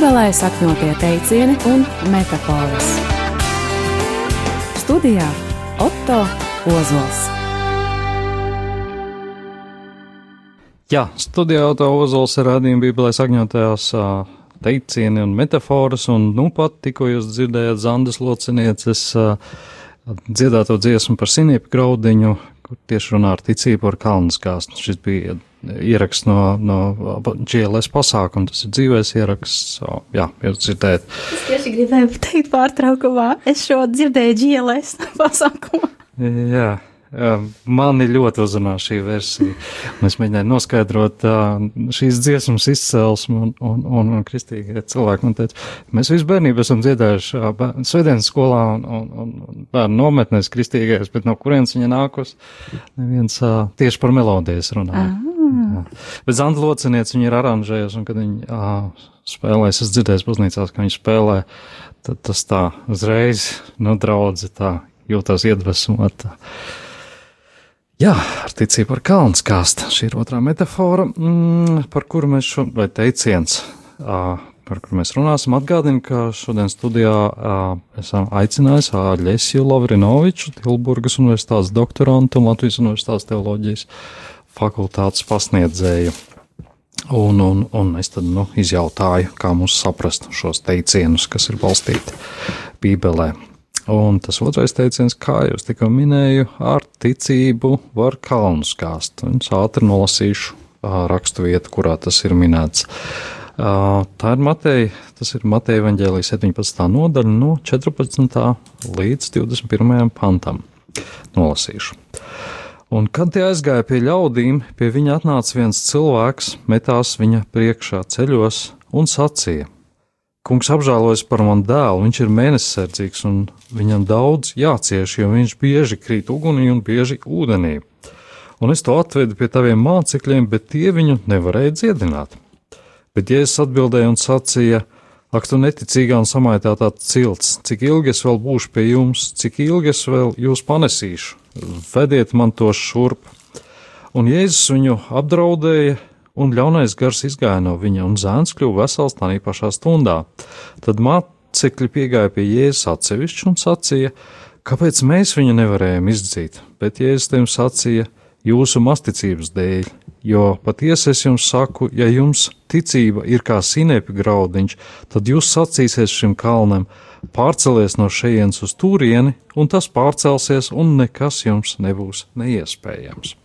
Speaker 1: Bībelē sakņotie teicieni un metafāras. Studijā Otto Ozols.
Speaker 2: Jā, studijā Otto Ozols ir rādījuma Bībelē sakņotājās ā, teicieni un metafāras, un nu pat tikko jūs dzirdējāt Zandas locinieces dziedāto dziesmu par siniepu graudiņu, kur tieši runā ar ticību ar kalnu skāstu. Šis bija ieraksts no, no GLS pasākuma, tas ir dzīvēs ieraksts, o, jā, jūs dzirdējat.
Speaker 3: Es tieši gribēju pateikt pārtraukumā, es šo dzirdēju GLS pasākumā.
Speaker 2: Jā, mani ļoti uzrunā šī versija. Un es mēģināju noskaidrot uh, šīs dziesmas izcelsmi, un, un, un, un kristīgie cilvēki man teica, mēs visu bērnību esam dziedājuši uh, svētdienas skolā un, un, un, bērnu nometnēs kristīgais, bet no kurienes viņa nākus, neviens uh, tieši par melodijas runāja. Jā. Bet Zanda Locinieca viņa ir aranžējusi, un kad viņa uh, spēlēs, es dzirdēju baznīcās, ka viņa spēlē, tad tas tā uzreiz, nu, draudzi tā jūtas iedvesmot. Jā, ar ticību ar kalnu skāstu. Šī ir otrā metāfora, mm, par kuru mēs šo, vai teiciens, ā, par kuru mēs runāsim. Atgādinu, ka šodien studijā ā, esam aicinājuši Āļesiju Lavrinoviču, Tilburgas universitātes doktorantu un Latvijas universitātes teoloģijas fakultātes pasniedzēju. Un, un, un es tad nu, izjautāju, kā mums saprast šos teicienus, kas ir balstīti Bībelē. Un tas otrais teiciens, kā jau es tikko minēju, ar ticību var kalnu skāst. Un es ātri nolasīšu rakstu vietu, kurā tas ir minēts. Tā ir Mateja, tas ir Mateja evaņģēlijas 17. nodaļa no 14. līdz 21. pantam. Nolasīšu. Un kad tie aizgāja pie ļaudīm, pie viņa atnāca viens cilvēks, metās viņa priekšā ceļos un sacīja: Kungs apžēlojas par manu dēlu, viņš ir mēnesisardzīgs un viņam daudz jācieš, jo viņš bieži krīt ugunī un bieži ūdenī. Un es to atvedu pie taviem mācekļiem, bet tie viņu nevarēja dziedināt. Bet Jēzus atbildēja un sacīja: Ak, tu neticīgā un samaitātā cilts, cik ilgi es vēl būšu pie jums, cik ilgi es vēl jūs panesīšu, vediet man to šurp. Un Jēzus viņu apdraudēja, un ļaunais gars izgāja no viņa, un zēns kļuva vesels tā pašā stundā. Tad mācekļi piegāja pie Jēzus atsevišķi un sacīja, kāpēc mēs viņu nevarējām izdzīt, bet Jēzus tiem sacīja, jūsu masticības dēļ, jo patiesi es jums saku, ja jums ticība ir kā sinēpi graudiņš, tad jūs sacīsiet šim kalnam, pārcelies no šejienes uz turieni, un tas pārcelsies, un nekas jums nebūs neiespējams.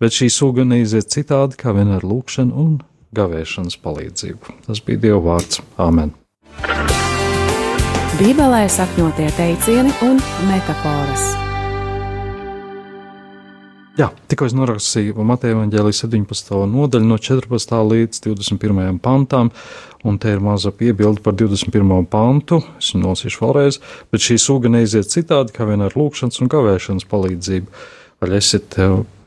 Speaker 2: Bet šī suga neiziet citādi kā vien ar lūkšanu un gavēšanas palīdzību. Tas bija Dieva vārds. Āmen!
Speaker 1: Bībelē sakņotie teicieni un metafāras.
Speaker 2: Jā, tikko es norakstīju Mateja Vāģēlijas 17. nodaļu no 14. līdz 21. pantām, un te ir maza piebilde par 21. pantu. Es viņu nolasīšu vēlreiz, bet šī suga neiziet citādi kā vien ar lūkšanas un kavēšanas palīdzību. Vai esat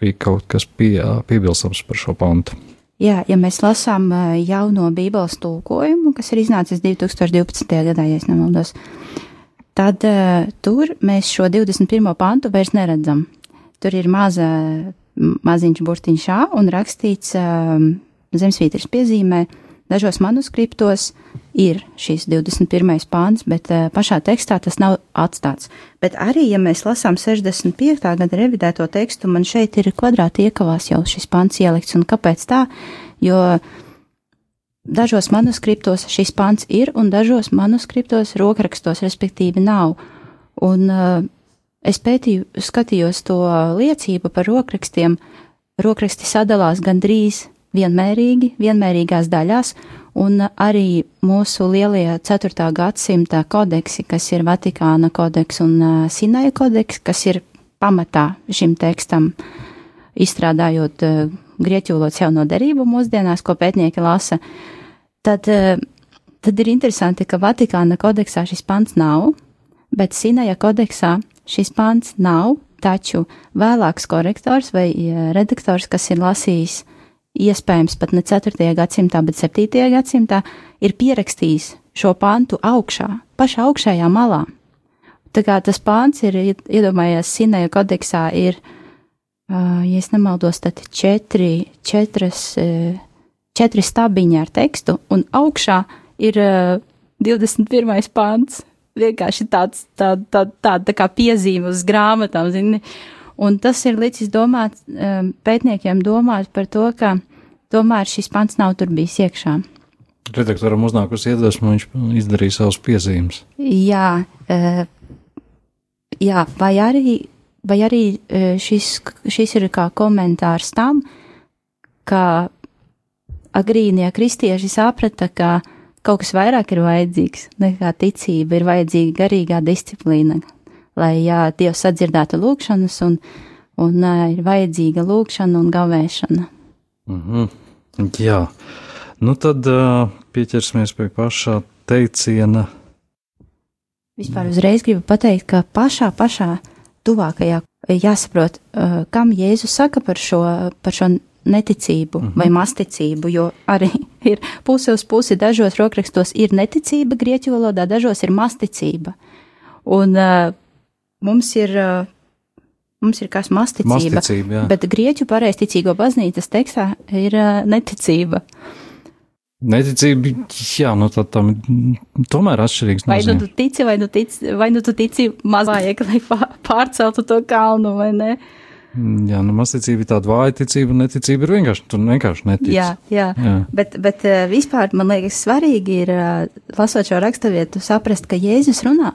Speaker 2: bija kaut kas pie, piebilstams par šo pantu?
Speaker 3: Jā, ja mēs lasām ā, jauno Bībeles tulkojumu, kas ir iznācis 2012. gadā, ja nemaldos, tad uh, tur mēs šo 21. pantu vairs neredzam. Tur ir maza, maziņš burtiņš A un rakstīts um, zemesvītras piezīmē. Dažos manuskriptos ir šis 21. pāns, bet uh, pašā tekstā tas nav atstāts. Bet arī, ja mēs lasām 65. gada revidēto tekstu, man šeit ir kvadrāti iekavās jau šis pāns ielikts. Un kāpēc tā? Jo dažos manuskriptos šis pāns ir, un dažos manuskriptos rokrakstos, respektīvi, nav. Un uh, es pētīju, skatījos to liecību par rokrakstiem. Rokraksti sadalās gandrīz vienmērīgi, vienmērīgās daļās, un arī mūsu lielie 4. gadsimta kodeksi, kas ir Vatikāna kodeks un Sinaja kodeks, kas ir pamatā šim tekstam, izstrādājot grieķu valodas jauno derību mūsdienās, ko pētnieki lasa, tad, tad ir interesanti, ka Vatikāna kodeksā šis pants nav, bet Sinaja kodeksā šis pants nav, taču vēlāks korektors vai uh, redaktors, kas ir lasījis iespējams pat ne 4. gadsimtā, bet 7. gadsimtā, ir pierakstījis šo pantu augšā, pašā augšējā malā. Tā kā tas pāns ir, iedomājies, Sinēja kodeksā ir, uh, ja es nemaldos, tad četri, četras, uh, četri stabiņi ar tekstu, un augšā ir uh, 21. pāns. Vienkārši tāds, tā, tā, tā, tā kā piezīme uz grāmatām, zini. Un tas ir licis domāt, um, pētniekiem domāt par to, ka tomēr šis pants nav tur bijis iekšā.
Speaker 2: Redaktoram uznākusi iedvesma, viņš izdarīja savus piezīmes.
Speaker 3: Jā, uh, jā vai arī, vai arī uh, šis, šis ir kā komentārs tam, ka agrīnie kristieši saprata, ka kaut kas vairāk ir vajadzīgs nekā ticība, ir vajadzīga garīgā disciplīna, lai jā, Dievs sadzirdētu lūgšanas un, un uh, ir vajadzīga lūgšana un gavēšana.
Speaker 2: Mhm. Jā, nu tad uh, pieķersimies pie pašā teiciena.
Speaker 3: Vispār uzreiz gribu pateikt, ka pašā, pašā tuvākajā jāsaprot, kam Jēzus saka par šo, par šo neticību -hmm. vai masticību, jo arī ir puse uz pusi dažos rokrakstos ir neticība grieķu valodā, dažos ir masticība. Un uh, mums ir. Uh, Mums ir kas masticība,
Speaker 2: Masticība, jā.
Speaker 3: bet grieķu pareizticīgo baznīcas tekstā ir uh, neticība.
Speaker 2: Neticība, jā, nu tā tam tomēr atšķirīgs.
Speaker 3: Vai nu
Speaker 2: nozīme.
Speaker 3: tu tici, vai nu, tici, vai nu tu tici mazāk, lai pā- pārceltu to kalnu, vai ne?
Speaker 2: Jā, nu masticība ir tāda vāja ticība, un neticība ir vienkārši, tu vienkārši netici.
Speaker 3: Jā, jā.
Speaker 2: Jā.
Speaker 3: Bet, bet eh, vispār man liekas, svarīgi ir, eh, lasot šo raksturvietu, saprast, ka Jēzus runā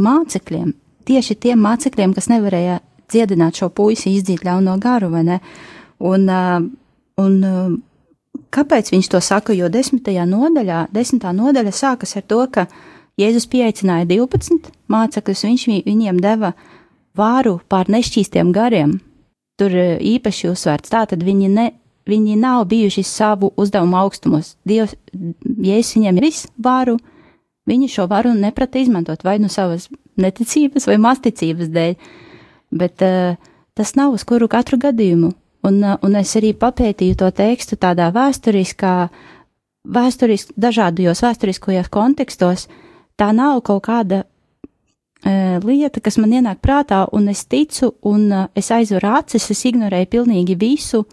Speaker 3: mācekļiem, tieši tiem mācekļiem, kas nevarēja dziedināt šo puisi, izdzīt ļauno garu, vai ne? Un, eh, un kāpēc viņš to saka? Jo desmitajā nodaļā, desmitā nodaļa sākas ar to, ka Jēzus pieaicināja 12 mācekļus, viņš vi- viņiem deva vāru pār nešķīstiem gariem. Tur eh, īpaši uzsvērts tā, tad viņi ne, viņi nav bijuši savu uzdevumu augstumos. Dievs, Jēzus viņiem ir viss varu, viņi šo varu neprata izmantot vai nu savas neticības vai masticības dēļ, bet uh, tas nav uz kuru katru gadījumu. Un, uh, un es arī papētīju to tekstu tādā vēsturiskā, vēsturisk, dažādajos vēsturiskajos kontekstos. Tā nav kaut kāda lieta, kas man ienāk prātā, un es ticu, un uh, es aizveru acis, es ignorēju pilnīgi visu,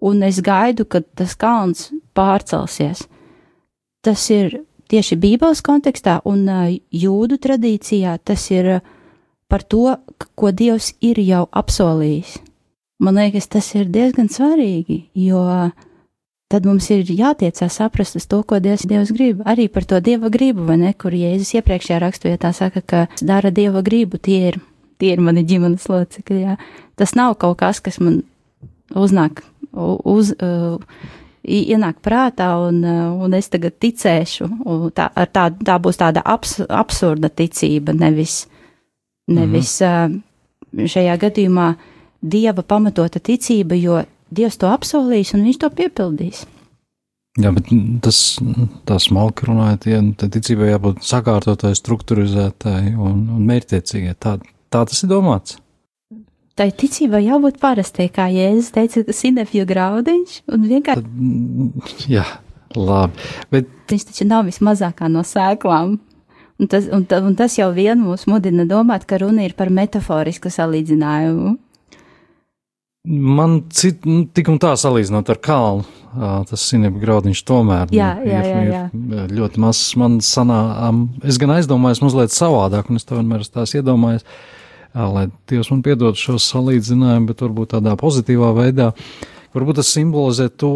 Speaker 3: un es gaidu, kad tas kalns pārcelsies. Tas ir tieši Bībeles kontekstā un uh, jūdu tradīcijā, tas ir uh, par to, ko Dievs ir jau apsolījis. Man liekas, tas ir diezgan svarīgi, jo tad mums ir jātiecās saprast uz to, ko Dievs, Dievs grib. Arī par to Dieva gribu, vai ne, kur Jēzus iepriekšējā raksturvietā saka, ka dara Dieva gribu, tie ir, tie ir mani ģimenes locekļi. jā. Tas nav kaut kas, kas man uznāk, uz, uh, ienāk prātā, un, un es tagad ticēšu. un Tā, tā, tā būs tāda abs, absurda ticība, nevis, nevis uh, šajā gadījumā dieva pamatota ticība, jo Dievs to apsolījis un viņš to piepildīs.
Speaker 2: Jā, bet tas, tā smalki runājot, ja tā ticībai jābūt sakārtotai, struktūrizētai un, un mērķtiecīgai. Tā, tā tas ir domāts.
Speaker 3: Tai ticībai jābūt parastai, kā Jēzus teica, sinefju graudiņš, un vienkārši
Speaker 2: Tad, mm, jā, labi. Bet
Speaker 3: viņš taču nav vismazākā no sēklām. Un tas, un, un tas jau vien mūs mudina domāt, ka runa ir par metaforisku salīdzinājumu.
Speaker 2: Man cit, nu, tik un tā salīdzinot ar kalnu, tas sinepju graudiņš tomēr
Speaker 3: Jā,
Speaker 2: nu,
Speaker 3: jā,
Speaker 2: ir,
Speaker 3: jā,
Speaker 2: ir
Speaker 3: jā.
Speaker 2: ļoti mazs. Man sanā, es gan aizdomājos mazliet savādāk, un es to vienmēr tās iedomājies, ā, lai Dievs man piedod šo salīdzinājumu, bet varbūt tādā pozitīvā veidā. Varbūt tas simbolizē to,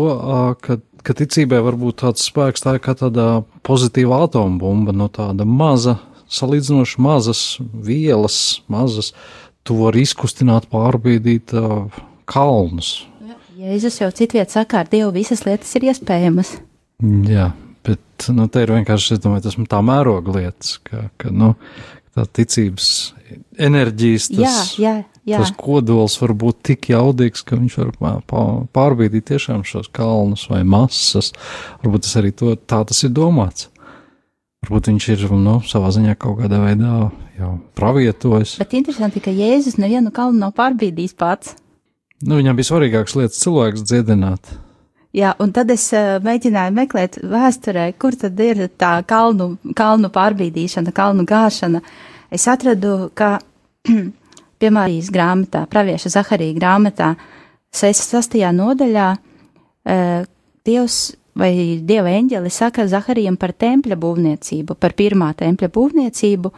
Speaker 2: ka, ka ticībai var būt tāds spēks, tā ir kā tāda pozitīva atombumba no tāda maza, salīdzinoši mazas vielas, mazas, tu vari izkustināt, pārbīdīt ā, kalnus.
Speaker 3: Jēzus jau citviet saka, ar Dievu visas lietas ir iespējamas.
Speaker 2: Jā, bet nu, te ir vienkārši domāju, tas tā mēroga lietas, ka, ka nu, tā ticības enerģijas, tas,
Speaker 3: Jā, jā, jā.
Speaker 2: tas kodols var būt tik jaudīgs, ka viņš var pā- pā- pārbīdīt tiešām šos kalnus vai masas. Varbūt tas arī to, tā tas ir domāts. Varbūt viņš ir nu, savā ziņā kaut kādā veidā jau pravietojis.
Speaker 3: Bet interesanti, ka Jēzus nevienu kalnu nav pārbīdījis pats.
Speaker 2: Nu, viņam bija svarīgākas lietas cilvēks dziedināt.
Speaker 3: Jā, un tad es uh, mēģināju meklēt vēsturē, kur tad ir tā kalnu, kalnu pārbīdīšana, kalnu gāšana. Es atradu, ka, piemēram, grāmatā, pravieša Zaharija grāmatā, 6. nodaļā, uh, Dievs vai dieva eņģeli saka Zaharijam par tempļa būvniecību, par pirmā tempļa būvniecību,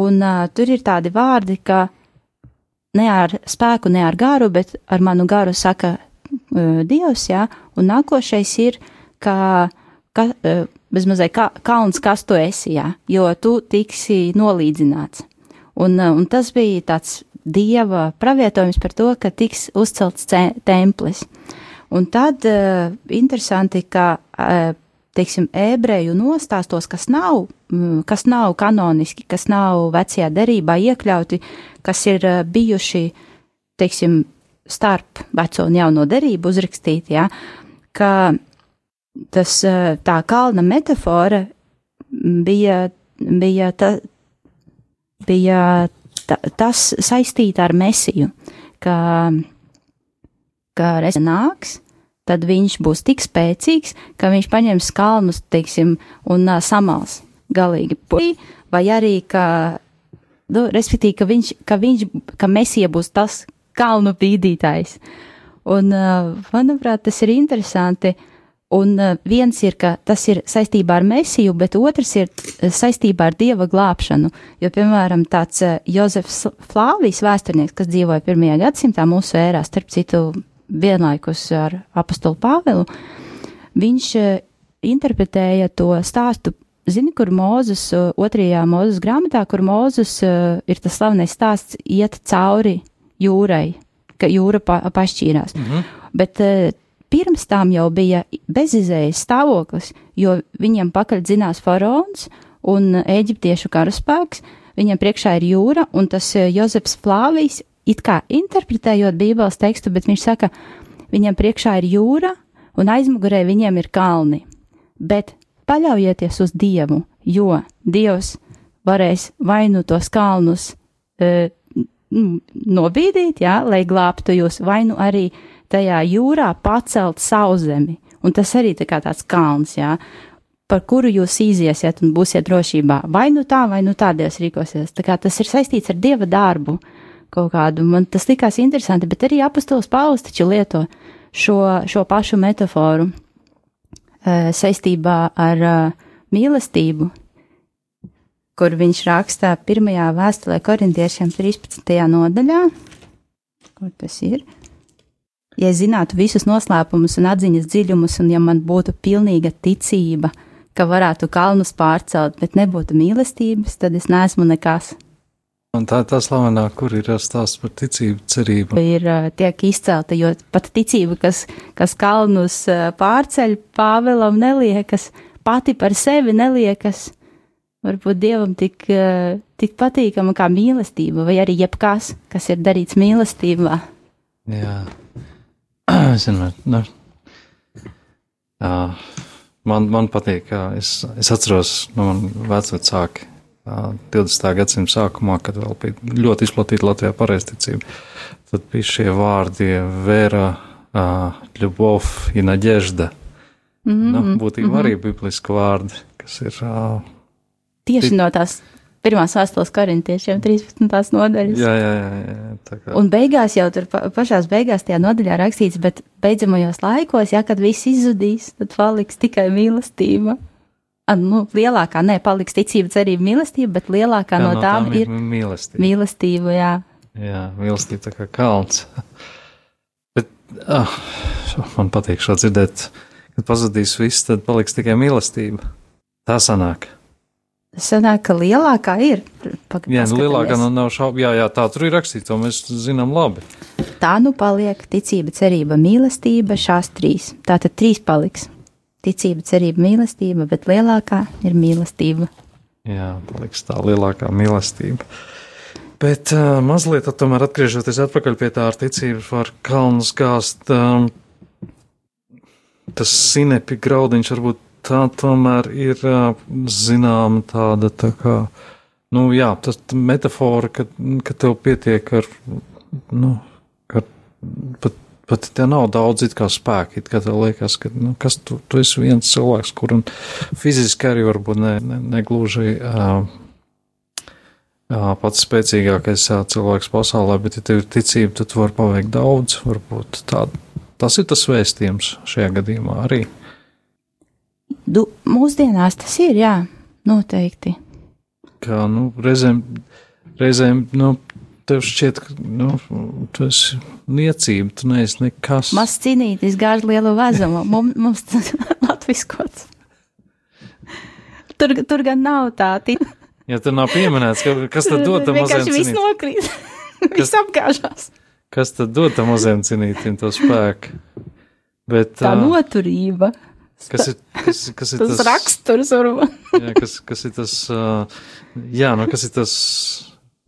Speaker 3: un uh, tur ir tādi vārdi, ka ne ar spēku, ne ar garu, bet ar manu garu saka uh, Dievs, jā, un nākošais ir, ka, ka uh, bezmazai ka, kalns, kas tu esi, jā, jo tu tiksi nolīdzināts. Un, uh, un tas bija tāds dieva pravietojums par to, ka tiks uzcelts ce- templis. Un tad uh, interesanti, ka, uh, teiksim, ebreju nostāstos, kas nav, mm, kas nav kanoniski, kas nav vecajā derībā iekļauti, kas ir uh, bijuši, teiksim, starp veco un jauno derību uzrakstīti, ja, ka tas uh, tā kalna metafora bija, bija, ta, bija ta, tas saistīta ar mesiju, ka, ka reiz nāks, tad viņš būs tik spēcīgs, ka viņš paņems kalnus, teiksim, un uh, samals galīgi. Puķi, vai arī, ka, nu, respektīvi, ka viņš, ka viņš, ka mesija būs tas kalnu bīdītājs. Un, manuprāt, tas ir interesanti. Un viens ir, ka tas ir saistībā ar mesiju, bet otrs ir saistībā ar dieva glābšanu. Jo, piemēram, tāds Jozefs Flāvijs vēsturnieks, kas dzīvoja pirmajā gadsimtā mūsu ērā, starp citu, vienlaikus ar apostolu Pāvelu, viņš interpretēja to stāstu. Zini, kur Mūzes, uh, otrajā mūzes grāmatā, kur Mūzes uh, ir tas slavenais stāsts iet cauri jūrai, ka jūra pa, pašķīrās.
Speaker 2: Mhm.
Speaker 3: Bet uh, pirms tam jau bija bezizējas stāvoklis, jo viņiem pakaļ dzinās faraons un eģiptiešu karaspēks, viņiem priekšā ir jūra, un tas eh, Jozefs Flāvijs, it kā interpretējot Bībeles tekstu, bet viņš saka, viņiem priekšā ir jūra, un aizmugurē viņiem ir kalni. Bet paļaujieties uz Dievu, jo Dievs varēs vai nu tos kalnus e, nobīdīt, jā, lai glābtu jūs, vai nu arī tajā jūrā pacelt sauszemi. Un tas arī tā kā tāds kalns, jā, par kuru jūs iziesiet un būsiet drošībā. Vai nu tā, vai nu tā Dievs rīkosies. Tā kā tas ir saistīts ar Dieva darbu kaut kādu. Man tas likās interesanti, bet arī apustulis Pāvils taču lieto šo, šo pašu metaforu saistībā ar eh, mīlestību, kur viņš rakstā pirmajā vēstulē korintiešiem 13. nodaļā. Kur tas ir? Ja zinātu visus noslēpumus un atziņas dziļumus, un ja man būtu pilnīga ticība, ka varētu kalnus pārcelt, bet nebūtu mīlestības, tad es neesmu nekas.
Speaker 2: Un tā ir tā slavenā, kur ir stāsts par ticību, cerību.
Speaker 3: ir tiek izcelta, jo pat ticība, kas, kas kalnus pārceļ, Pāvēlam neliekas, pati par sevi neliekas, varbūt Dievam tik, tik patīkama kā mīlestība, vai arī jebkas, kas ir darīts mīlestībā.
Speaker 2: Jā, es zinu, nu, jā, man, man patīk, kā es, es atceros, nu, man vecvecāki, 20. gadsimta sākumā, kad vēl bija ļoti izplatīta Latvijā pareizticība, tad bija šie vārdi Vēra, Ļubov, Inaģežda. Mm -hmm. nu, būtībā mm -hmm. arī bibliski vārdi, kas ir ā,
Speaker 3: Tieši no tās pirmās vēstules korintiešiem 13. nodaļas.
Speaker 2: Jā, jā, jā. jā
Speaker 3: Un beigās jau tur pa, pašās beigās tajā nodaļā rakstīts, bet beidzamajos laikos, ja kad viss izzudīs, tad paliks tikai mīlestība. Nu, lielākā, ne, paliks ticība, cerība, mīlestība, bet lielākā
Speaker 2: jā,
Speaker 3: no tām ir
Speaker 2: mīlestība.
Speaker 3: mīlestība, jā.
Speaker 2: Jā, mīlestība tā kā kalns. Bet ah, man patīk šo dzirdēt, kad pazudīs viss, tad paliks tikai mīlestība. Tā sanāk.
Speaker 3: Sanāk, ka lielākā ir. Pag-
Speaker 2: Jā, nu, lielākā nu nav šaubu. Jā, jā, tā tur ir rakstīts, to mēs zinām labi.
Speaker 3: Tā nu paliek ticība, cerība, mīlestība, šās trīs. Tātad trīs paliks. Ticība, cerība, mīlestība, bet lielākā ir mīlestība.
Speaker 2: Jā, paliks tā lielākā mīlestība. Bet uh, mazliet tomēr atgriežoties atpakaļ pie tā ar ticību, var kalnu skāst. Um, tas sinepi graudiņš varbūt tā tomēr ir uh, zināma tāda tā kā, nu jā, tas tā metafora, ka, ka tev pietiek ar, nu, ka pat, pat tev nav daudz it kā spēki, it kā tev liekas, ka, nu, kas tu, tu esi viens cilvēks, kur un fiziski arī varbūt ne, ne, negluži. Uh, pats spēcīgākais jā, cilvēks pasaulē, bet, ja tev ir ticība, tad tu vari paveikt daudz. Varbūt tā, tas ir tas vēstījums šajā gadījumā arī.
Speaker 3: Du, mūsdienās tas ir, jā, noteikti.
Speaker 2: Kā, nu, reizēm, reizēm, nu, tev šķiet, ka, nu, tu esi niecība, tu neesi nekas.
Speaker 3: Mazs cīnītis gāž lielu vezumu. Mums, mums tas latviskots. Tur, tur gan nav tā, ti-
Speaker 2: Ja tur nav pieminēts, ka, kas tad dod tam mazajam
Speaker 3: vienkārši viss nokrīt. viss apgāžās.
Speaker 2: Kas tad dod tam mazajam cinītim to spēku? Bet,
Speaker 3: Tā
Speaker 2: ā,
Speaker 3: noturība.
Speaker 2: kas ir, kas, kas ir
Speaker 3: Tas
Speaker 2: tas,
Speaker 3: raksturs
Speaker 2: jā, kas, kas ir tas, uh, jā, nu, kas ir tas,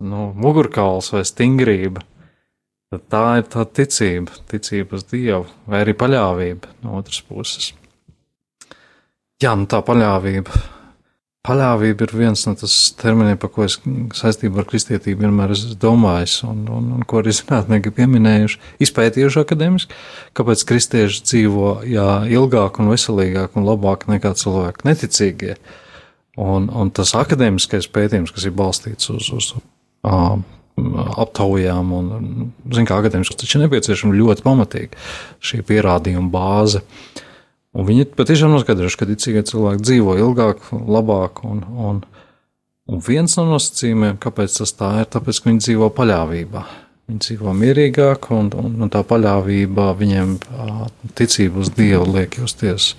Speaker 2: nu, mugurkauls vai stingrība. Tad tā ir tā ticība, ticība uz Dievu, vai arī paļāvība no otras puses. Jā, nu tā paļāvība. Paļāvība ir viens no tas terminiem, par ko es saistībā ar kristietību vienmēr esmu domājis, un, un, un ko arī zinātnieki pieminējuši, izpētījuši akadēmiski, kāpēc kristieši dzīvo jā, ilgāk un veselīgāk un labāk nekā cilvēki neticīgie. Un, un tas akadēmiskais pētījums, kas ir balstīts uz, uz aptaujām, un, zinu, kā akadēmisks, taču nepieciešama ļoti pamatīga šī pierādījuma bāze. Un viņi patiešām noskaidrojuši, ka ticīgie cilvēki dzīvo ilgāk, labāk, un, un, un viens no nosacījumiem, kāpēc tas tā ir, tāpēc, ka viņi dzīvo paļāvībā. Viņi dzīvo mierīgāk, un, un, un tā paļāvība viņiem ā, ticība uz Dievu liek justies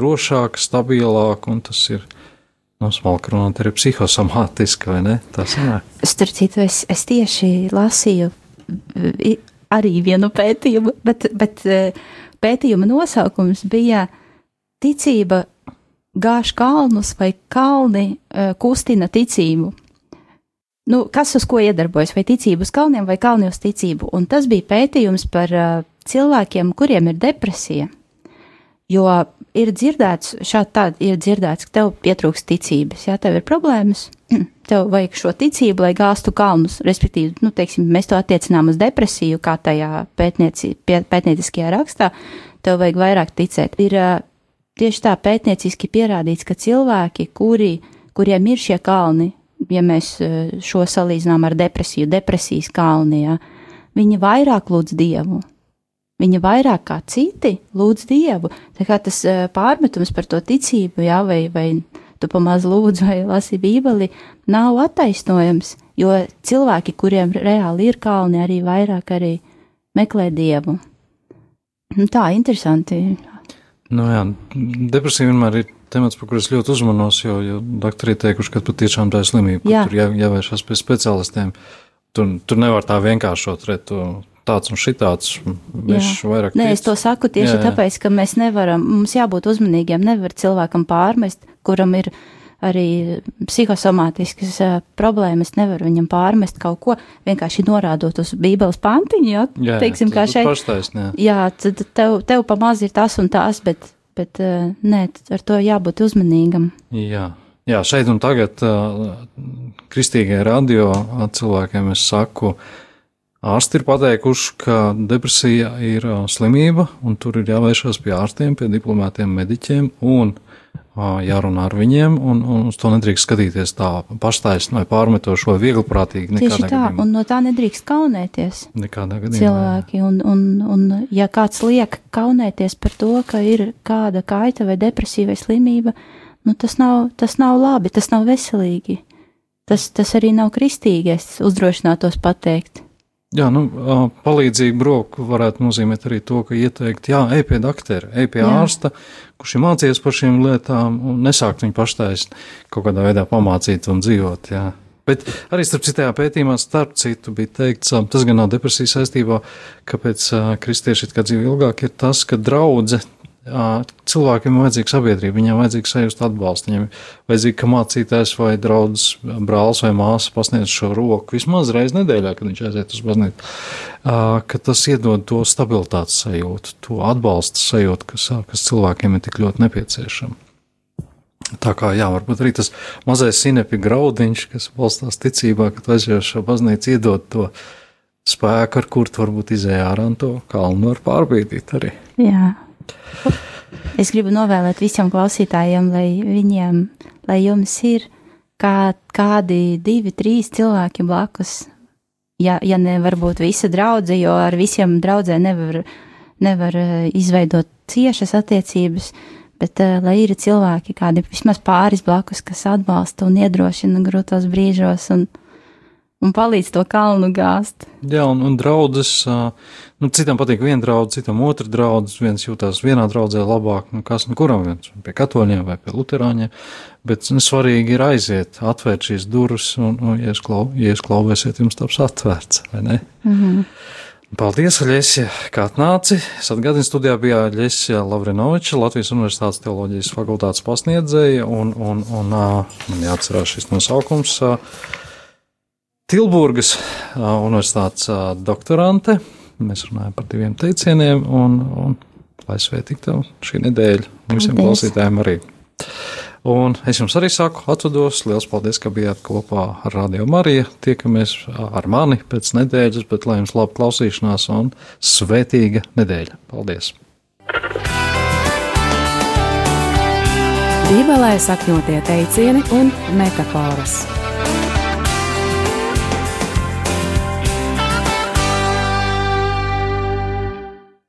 Speaker 2: drošāk, stabilāk, un tas ir, nu, smalki runāt, arī psihosomātiski, vai ne? Tā sanāk.
Speaker 3: Starp citu, es, es tieši lasīju arī vienu pētījumu, bet, bet eh, pētījuma nosaukums bija Ticība gāž kalnus vai kalni eh, kustina ticību. Nu, kas uz ko iedarbojas? Vai ticība uz kalniem vai kalni uz ticību? Un tas bija pētījums par uh, cilvēkiem, kuriem ir depresija. Jo ir dzirdēts, šādi tādi ir dzirdēts, ka tev pietrūkst ticības, ja tev ir problēmas, tev vajag šo ticību, lai gāstu kalnus. Respektīvi, nu, teiksim, mēs to attiecinām uz depresiju, kā tajā pētnieci, pētnieciskajā rakstā, tev vajag vairāk ticēt. Ir tieši tā pētnieciski pierādīts, ka cilvēki, kuri, kuriem ir šie kalni, ja mēs šo salīdzinām ar depresiju, depresijas kalni, ja, viņi vairāk lūdz Dievu. Viņa vairāk kā citi lūdz Dievu. Tā kā tas uh, pārmetums par to ticību, jā, vai, vai tu pamaz lūdzu vai lasi Bībeli, nav attaisnojams, jo cilvēki, kuriem reāli ir kalni, arī vairāk arī meklē Dievu. Nu, Tā, interesanti.
Speaker 2: Nu, jā, depresija vienmēr ir temats, par kuru es ļoti uzmanos, jo, jo doktori teikuši, ka patiešām tā ir slimība,
Speaker 3: Jā.
Speaker 2: tur jā, jāvēršas pie speciālistiem. Tur, tur nevar tā vienkāršot, re, tu tāds un šitāds, viņš vairāk
Speaker 3: Nē, es to saku tieši
Speaker 2: Jā, jā.
Speaker 3: tāpēc, ka mēs nevaram, mums jābūt uzmanīgiem, nevar cilvēkam pārmest, kuram ir arī psihosomātiskas ā, problēmas, nevar viņam pārmest kaut ko, vienkārši norādot uz bībeles pantiņu, jā,
Speaker 2: Jā,
Speaker 3: teiksim, kā šeit.
Speaker 2: Paštaisnē.
Speaker 3: Jā, tad tev, tev pamaz ir tas un tas, bet, bet ā, nē, ar to jābūt uzmanīgam.
Speaker 2: Jā. Jā, šeit un tagad uh, kristīgajā radio uh, cilvēkiem es saku, ārsti ir pateikuši, ka depresija ir slimība, un tur ir jāvēršas pie ārstiem, pie diplomētiem mediķiem, un jārunā ar viņiem, un, un uz to nedrīkst skatīties tā paštaisni vai pārmetoši vai viegliprātīgi.
Speaker 3: Tieši tā,
Speaker 2: gadījumā.
Speaker 3: un no tā nedrīkst kaunēties.
Speaker 2: Nekādā gadījumā.
Speaker 3: cilvēki. Un, un, un, ja kāds liek kaunēties par to, ka ir kāda kaita vai depresija vai slimība, nu, tas, nav, tas nav labi, tas nav veselīgi. Tas, tas arī nav kristīgi, es uzdrošinātos pateikt.
Speaker 2: Jā, nu, ā, palīdzīgu roku varētu nozīmēt arī to, ka ieteikt, jā, ej pie doktora, ej pie
Speaker 3: Jā.
Speaker 2: ārsta, kurš ir mācījies par šīm lietām, un nesākt viņu paštaisni kaut kādā veidā pamācīt un dzīvot. Jā. Bet arī starp citajā pētījumā, starp citu, bija teikts, tas gan nav depresijas saistībā, kāpēc kristieši kā dzīvo ilgāk, ir tas, ka draudze. Ā, Cilvēkiem ir vajadzīga sabiedrība, viņam vajadzīga sajust atbalstu, viņam vajadzīga, ka mācītājs vai draugs, brālis vai māsa pasniedz šo roku vismaz reizi nedēļā, kad viņš aiziet uz baznīcu, ka tas iedod to stabilitātes sajūtu, to atbalsta sajūtu, kas, kas cilvēkiem ir tik ļoti nepieciešama. Tā kā, jā, varbūt arī tas mazais sinepi graudiņš, kas balstās ticībā, ka tu uz šo baznīcu, iedod to spēku, ar kur tu varbūt izējā un to kalnu var pārbīdīt arī.
Speaker 3: Jā. Es gribu novēlēt visiem klausītājiem, lai viņiem, lai jums ir kā, kādi divi, trīs cilvēki blakus. Ja, ja ne varbūt visa draudze, jo ar visiem draudzē nevar, nevar eh, izveidot ciešas attiecības, bet uh, lai ir cilvēki, kādi vismaz pāris blakus, kas atbalsta un iedrošina grūtos brīžos un, un palīdz to kalnu gāzt.
Speaker 2: Jā, un, un draudzes, nu, citam patīk viena draudzene, citam otra draudzene, viens jūtās vienā draudzē labāk, nu, kas nu kuram viens pie katoļiem vai pie luterāņiem, bet nu, svarīgi ir aiziet, atvērt šīs durvis, un, un ja jūs klau- ja jūs klausēsiet, jums taps atvērts, vai ne?
Speaker 3: Mm -hmm.
Speaker 2: Paldies, Aļesija, kā atnāci. Es atgādinu, studijā bija Aļesija Lavrinoviča, Latvijas Universitātes teoloģijas fakultātes pasniedzēja, un, un, un man jāatcerās šis nosaukums. ā, Tilburgas Universitātes doktorante. Mēs runājam par diviem teicieniem, un, un lai svētītu tev šī nedēļa, un visiem
Speaker 3: Paldies.
Speaker 2: klausītājiem arī. Un es jums arī saku, atvados. Lielas paldies, ka bijāt kopā ar Radio Mariju. Tiekamies ar mani pēc nedēļas, bet lai jums laba klausīšanās un svētīga nedēļa. Paldies!
Speaker 1: Bībelē sakņotie teicieni un metafāras.